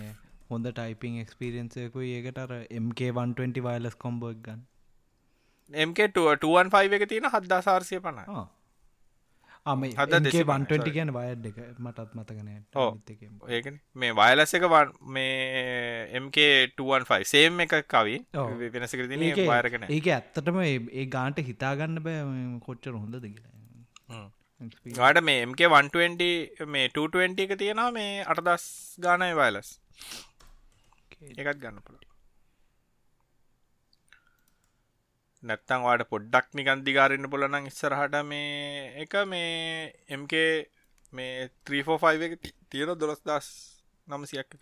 හොඳ ටයිපිං එක්ස්පිරියන්සයකු ඒකට අර MK120 වයිලස් කොම්බෝක් ගන්න. MK215 එක තියෙන හද්දා සාර්සය පන අම හද හදගේ දෙසිමල්, වන්ටි කියන වයඩ් එක. මටත් මතකන. ඒකන. මේ වයලස් එක මේ MK215 සේම් එක කවි ඔව්. වෙනසකර තින වාරගෙන ඒක ඇත්තටම ඒ- ඒ ගාන්ට හිතාගන්න බෑ කොච්චර කියලා. Experience. වාට මේ MK120 මේ 220 එක තියෙනවා මේ අටදස් ගානය වයලස් එකත් ගන්න පුළ නැත්තං වාට පොඩ්ඩක් නිකන් දිගාරන්න පුලනං ඉස්සරහට මේ එක මේ MK මේ 345 එක තියෙන දොළස් දස් නමසියක්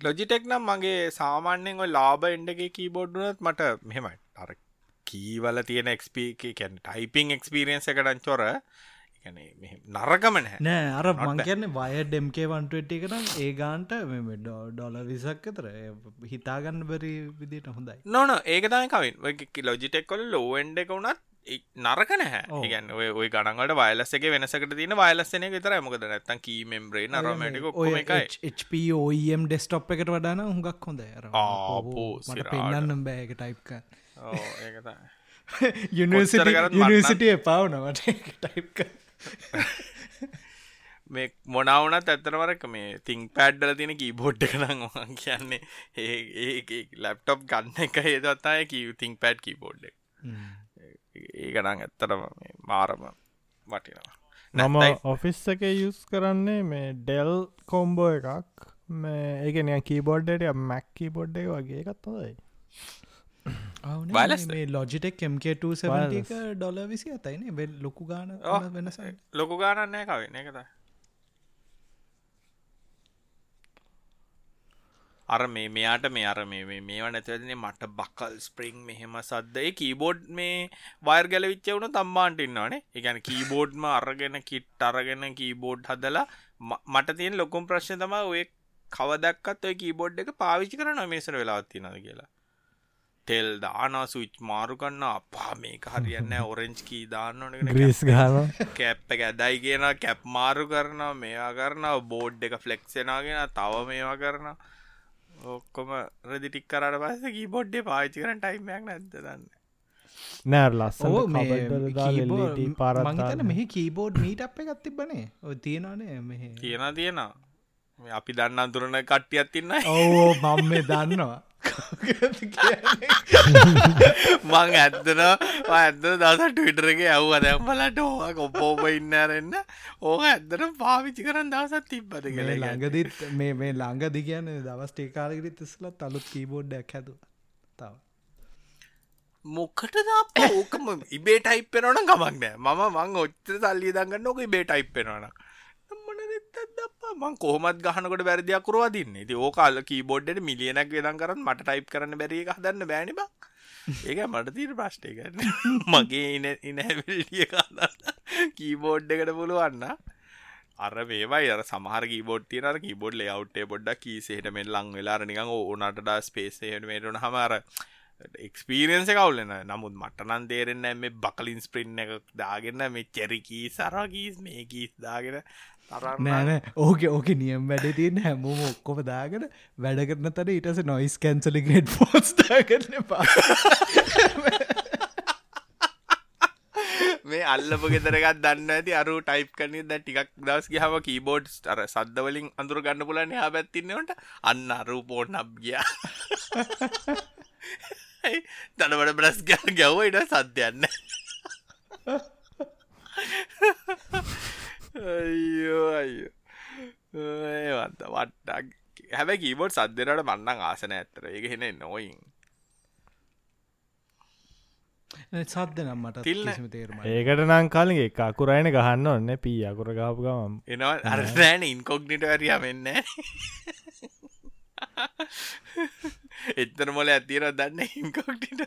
ලොජිටෙක් නම් මගේ සාමාන්‍යෙන් ඔය ලාබ එන්ඩගේ කීබෝඩ්ඩුනත් මට මෙහෙමයි. අර කීවල තියෙන එක්ස්පී කැන් ටයිපිං එක්ස්පිරියන්ස එකටන් චොර නරකම නෑ අර Not මං bad. කියන්න වය ඩම්ක120 එකනම් ඒ ගාන්ට ඩොල විසක් තර හිතාගන්න බැරි විදිට හොඳයි. නොන ඒක තයි කවින්. ලොජිටෙක් කොල ලෝෙන්ඩ එක වුණත් නරක නැහැ. ඒගැන් ඔය ගනන්ට වයිලස්සක වෙනසකට තින වයිලස්සන තර මොකද නැත්තන් කීමෙම්බ්‍රේ නරමටික HPOම් ඩෙස්ටොප් එකට වඩාන හුඟක් හොඳ පෙන්න්නම් බෑක ටයිප්ක ඒකත යුනිසිටිය පාවනවට ටයිප්ක මේ මොනවනත් ඇතරවරක මේ තිං පැඩ්ඩල තියෙන කීබෝඩ් එක නම් වන් කියන්නේ ඒ ලැප්ටොප් ගන්න එක හේදත්තාය කිව තිං පැඩ් කීබෝඩ් ඒකනං ඇත්තරම මේ මාරම වටිනවා. නැත්තයි. ඔෆිස් එක යුස් කරන්නේ මේ ඩෙල් කොම්බෝ එකක්. මේ ඒකනය කීබෝඩ්ඩට මැක් කීබෝඩ් එක වගේ එකත් හොයි Wireless? මේ ලොජිටෙක් MK2 Wireless. ඩොල විසි අතයින වෙල් ලොකු ගාන. වෙනස ලොකු ගානන්නෑ කවෙන්න එකත අර මේ මෙයාට මේ අර මේ මේ මේවා නැතිවදනේ මට බකල් ස්පරිං මෙහෙම සද්දයි කීබෝඩ් මේ වයර් ගැලවිච්ච වුණ තම්බාන්ට ඉන්නවානේ එකන කීබෝඩ්ම අරගෙන කිට් අරගෙන කීබෝඩ් හදලා මට තියෙන ලොකුම් ප්‍රශ්න තම ඔය කවදක්කත් ඔය කීබෝඩ් එක පාවිචි කරන මේසර වෙලාත්තිනද කියලා තෙල් දානා සුච් මාරු කන්න අපා මේක හරියන්න ඔරෙන්ච් කී දාන්න ඕනගෙන ග්‍රීස් ගාන කැප් එක ඇදයි කියන කැප් මාරු කරනවා. මේවා කරනවා. බෝඩ් එක ෆ්ලෙක්සෙනගෙන තව මේවා කරනවා. ඔක්කොම රදිටික් කරට පස්ස කීබොඩ්ඩේ පාචි කරන ටයිම්යක් නැද දන්න? නෑ ලස්සන ඕ කබඩ් පාර මෙහි කීබෝඩ් මීට අප එකත් තිබනේ ඔය තියෙනනේ මෙහ. තියෙන තියෙන අපි දන්න අතුරන කට්ටියත් තින්න ඕ මම මේ දන්නවා. මං ඇත්තන ඇත්ත දස ටවිටරගේ ඇව්ව දැම්බලට ඕ කොප්පෝප ඉන්නරෙන්න්න ඕක ඇත්තන පාවිචි කරන්න දවසත් තිබ්බද මේ කියල ළඟදිත් මේ මේ ළඟදි කියන්න දවස් ටේකාලගරිත් ඉස්ලත් අලුත් කීබෝඩ්ඩක් හැද තව. මොකට ඕකම ඉබේ ටයිප්පෙනවන ගමක් නෑ. මම මං ඔච්චර සල්ලිය දගන්න ඕක ඉබේ ටයිප්පෙනවන දපා මං කොහමත් ගහනකොට වැරදියක්කරවා දින්න ති ඕකාල කීබෝඩ්ඩට මිලියනක් වෙදන් කරන්න මට ටයිප් කරන්න බැරි හදන්න බෑනිබ ඒක මට තීර ප්‍රශ්ටය කරන්න මගේ ඉන ඉනැවිලිය කාදන්න කීබෝඩ් එකට පුළුවන්න අර මේවයි. අර සමහර කීබෝඩ් තියන කීබෝඩ් ලවට්ේ පොඩ්ඩක් කීසේට මෙල් ලං වෙලා නිකං ඕනට ස්පේසේට මේටන හමර එක්ස්පීරියන්ස කවුලන නමුත් මටනන් තේරෙන්න මේ බකලින් ස්පරින්් එක දාගන්න මේ චෙරිකී සරකීස් මේ කීස් දාගෙන නෑන ඕක ඕක නියම් වැඩ තියන්න හැමෝම ඔක්කොම දාගෙන වැඩ කරන තර ඉටස නොයිස් කැන්සලි ගේට් පෝස් දාගන්න පා මේ අල්ලප ගෙදරගත් දන්න ඇති අරු ටයිප් කන ද ටිකක් දවස් ගහම කීබෝඩ් අර සද්දවලින් අඳුර ගන්න පුලන්න හා පැත්තින්නට අන්න අරු පෝට් නබ් ගිය. තනවට බ්‍රස් ග ගැව්ව ඉට සද්‍යයන්න ඒවන්ත වට්ටක්. හැබැ කීබෝඩ් සද්දරට මන්නන් ආසන ඇත්තර ඒක හෙන නොයින් සද්ද නම් මට තිල්න. කිසිම තේරුම ඒකට නං කාලගේ එක අකුරයින ගහන්න ඔන්න පී අකුර ගාපු ගමම් එනවා. අරනෑන ඉන්කොග්නිට වැරිය වෙන්න එත්තර මොල ඇතිර දන්න? ඉන්කොක්ටිට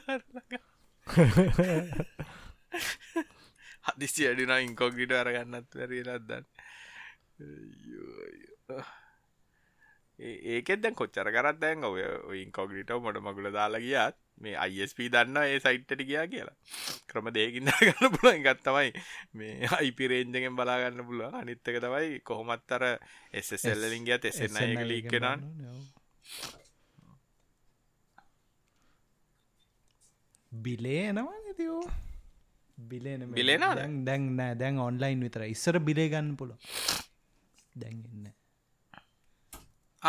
හදිසි අඩින ඉන්කොගිට අරගන්නත් වැරලත්දන්න ඒකෙත් දැන් කොච්චර කරත් දැන් ඔය ඉන්කොගිට මොට මගුල දාලා ගියත් මේ අයිස්ප දන්න ඒ සයිට්ට ගියා කියලා. ක්‍රම දෙකින්න ගන්න පුළුව ගත්තමයි මේ අයිපිරේන්ජගෙන් බලාගන්න පුළුව අනිත්තක තමයි කොහොමත් අර එස්සෙල්ලින් ගියත් එසෙන්න එක ලීක්කෙනන් බිලේ එනවා ඇතිෝ බිලේන බිලේ නේද? දැන් නෑ. දැන් ඔන්ලයින් විතර ඉස්සර බිලේ ගන්න පුල දැන්න්න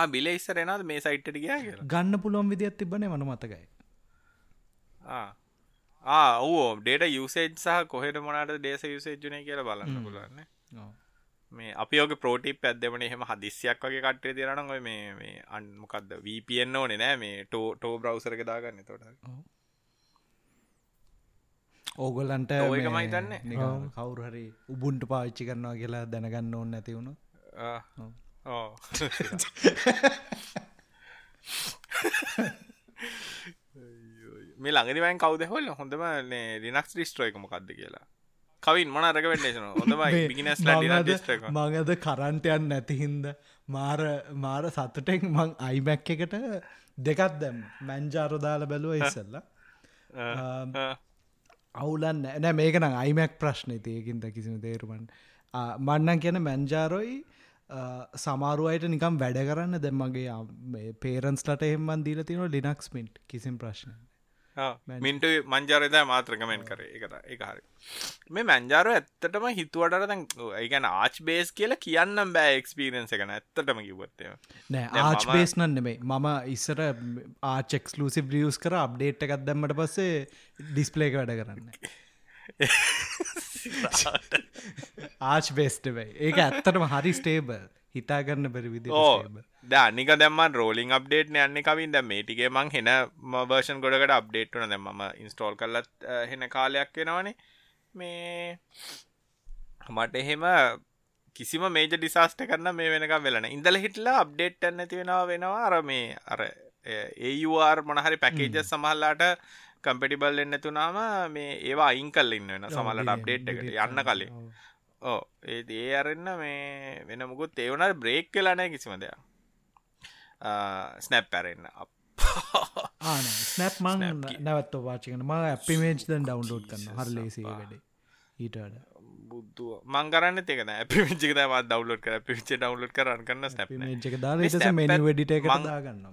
බිල ඉස්සර එනද මේ සයිට්ට ගියා කියලා? ගන්න පුළුවන් විදිත් තිබන මන මතකයි. ඕ ඩේට යුසේජ් සහ කොහෙට මොනට දේශ යුසේජ්ජනය කියලා බලන්න පුළුවන්න මේ අපි ඕක ප්‍රෝටිප් ඇදමන එහෙම හදිසියක් වගේ කටේ තිරන ඔය මේ අන්මකක්ද වපෙන් ඕනේ නෑ මේ ටෝ ටෝ බ්‍රවසරක දාගන්න තොට ඕගොල්ලන්ට ඔය එකම හිතන්නේ. කවුරු හරි උබුන්ට පාච්චි කරනවා කියලා දැනගන්න ඕන්න නැතිවුණු ඕ මේ ළඟදිවයින් කවද හොල් හොඳම ලිනක්ස් රිස්ට්‍රෝ එක මොකක්ද කියලා. කවින් මොන රකවෙන්ඩේශන හොඳමයි බිගිනස් මඟද කරන්ටයන් නැතිහින්ද මාර මාර සතුටෙක් මං අයිමැක් එකට දෙකත් දැම් මැංජාරදාල බැලුව ඉස්සල්ල අවුලන් නෑ. මේකන අයිමැක් ප්‍රශ්නය තියකින්ද කිසිම තේරුමන් මන්නන් කියන මැංජාරොයි සමාරුවයට නිකම් වැඩ කරන්න දැම්මගේ පේරන්ස්ලට එහමන් දීල තින ලිනක්ස් මින්ට් කිසිම් ප්‍රශ්න මින්ට මංජාරද මාත්‍රකමෙන් කර. එකට එක හරි. මේ මැන්ජාර ඇත්තටම හිතුවට දැන් ඒගැන ආච් බේස් කියලා කියන්න බෑ එක්ස්පිරන්ස එකන ඇත්තටම කිවත්තය නෑ ආච් බේස් නන් නෙමේ මම ඉස්සර ආචෙක්ස්ලූසිv රියස් කර අප්ඩේට් එකත් දැම්මට පස්සේ ඩිස්පලේක වැඩ කරන්න. ආච් බේස්ටබයි ඒක ඇත්තටම හරි ස්ටේබල් හිතාගන්න බැරි විදි දනික දැම රෝලින් අප්ඩේට් යන්න කවින් දැ මේටිගේ මං හෙන වර්ෂන් ගොඩකට අප්ඩේට්න දැ ම ඉන්ස්ටෝල් කරලත් හෙන කාලයක් වෙනවානේ මේ මට එහෙම කිසිම මේජ ඩිසාස්ට කරන්න මේ වෙනකම් වෙලන ඉඳල හිටලා අප්ඩේට් නැති වෙනවා වෙනවා අර මේ අර ඒUR මොනහරි පැකේජ සමහල්ලාට කම්පිටිබල් එන්න තුනාම මේ ඒවා අයින් කල් ඉන්න වෙන සමල්ලට අප්ඩේට් එකට යන්න කලින් ඕ ඒ ඒ අරන්න මේ වෙන මුකුත් ඒවනට බ්‍රේක් කලානෑ කිසිම දෙයක්. ස්නැප් පැරෙන්න්න අප ස්නැප් මං නැවත්ත වාචකන ම අපිමේජ් දන් ඩවන්ලෝඩ් කරන්න හර ලේසේ වැඩේ. ඊටට බුද්ධුව. මංගරන්න තෙකන පිචික ම දවලෝඩ් කර පිච ඩවලෝඩ් කරන්න කරන්න ස්නැප් දා වැඩිට දාගන්න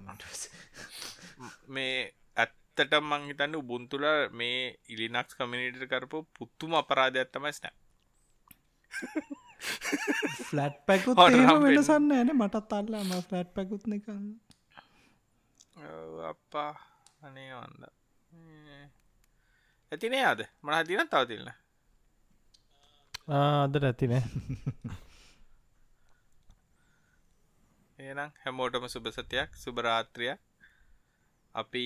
මේ ඇත්තට මං හිතන්න උබුන්තුල මේ ඉලිනක්ස් කමිනිට කරපු පුත්තුම අපරාධයක් තමයි ස්නැප් ෆලට් පැකුත් වෙනසන්න ඇන මටත් අල්ලා ම ෆලට් පැකුත්න එක අපා අනේ වන්ද. ඇතිනේ අද මන තින තව තිල්න්න අදට ඇතිනේ ඒනම් හැමෝටම සුභ සතයක් සුභරාත්‍රිය අපි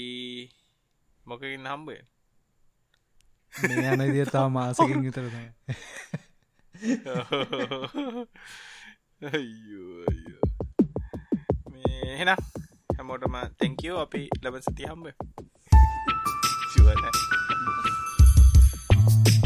මොකකින් හම්බුවෙන් මේ යන දිය තා මාසකින් අයියෝ අයියෝ. මේ එහෙනම් හැමෝටම තැංකෝ අපි ලබ සති හම්බ සිුවන Thank you.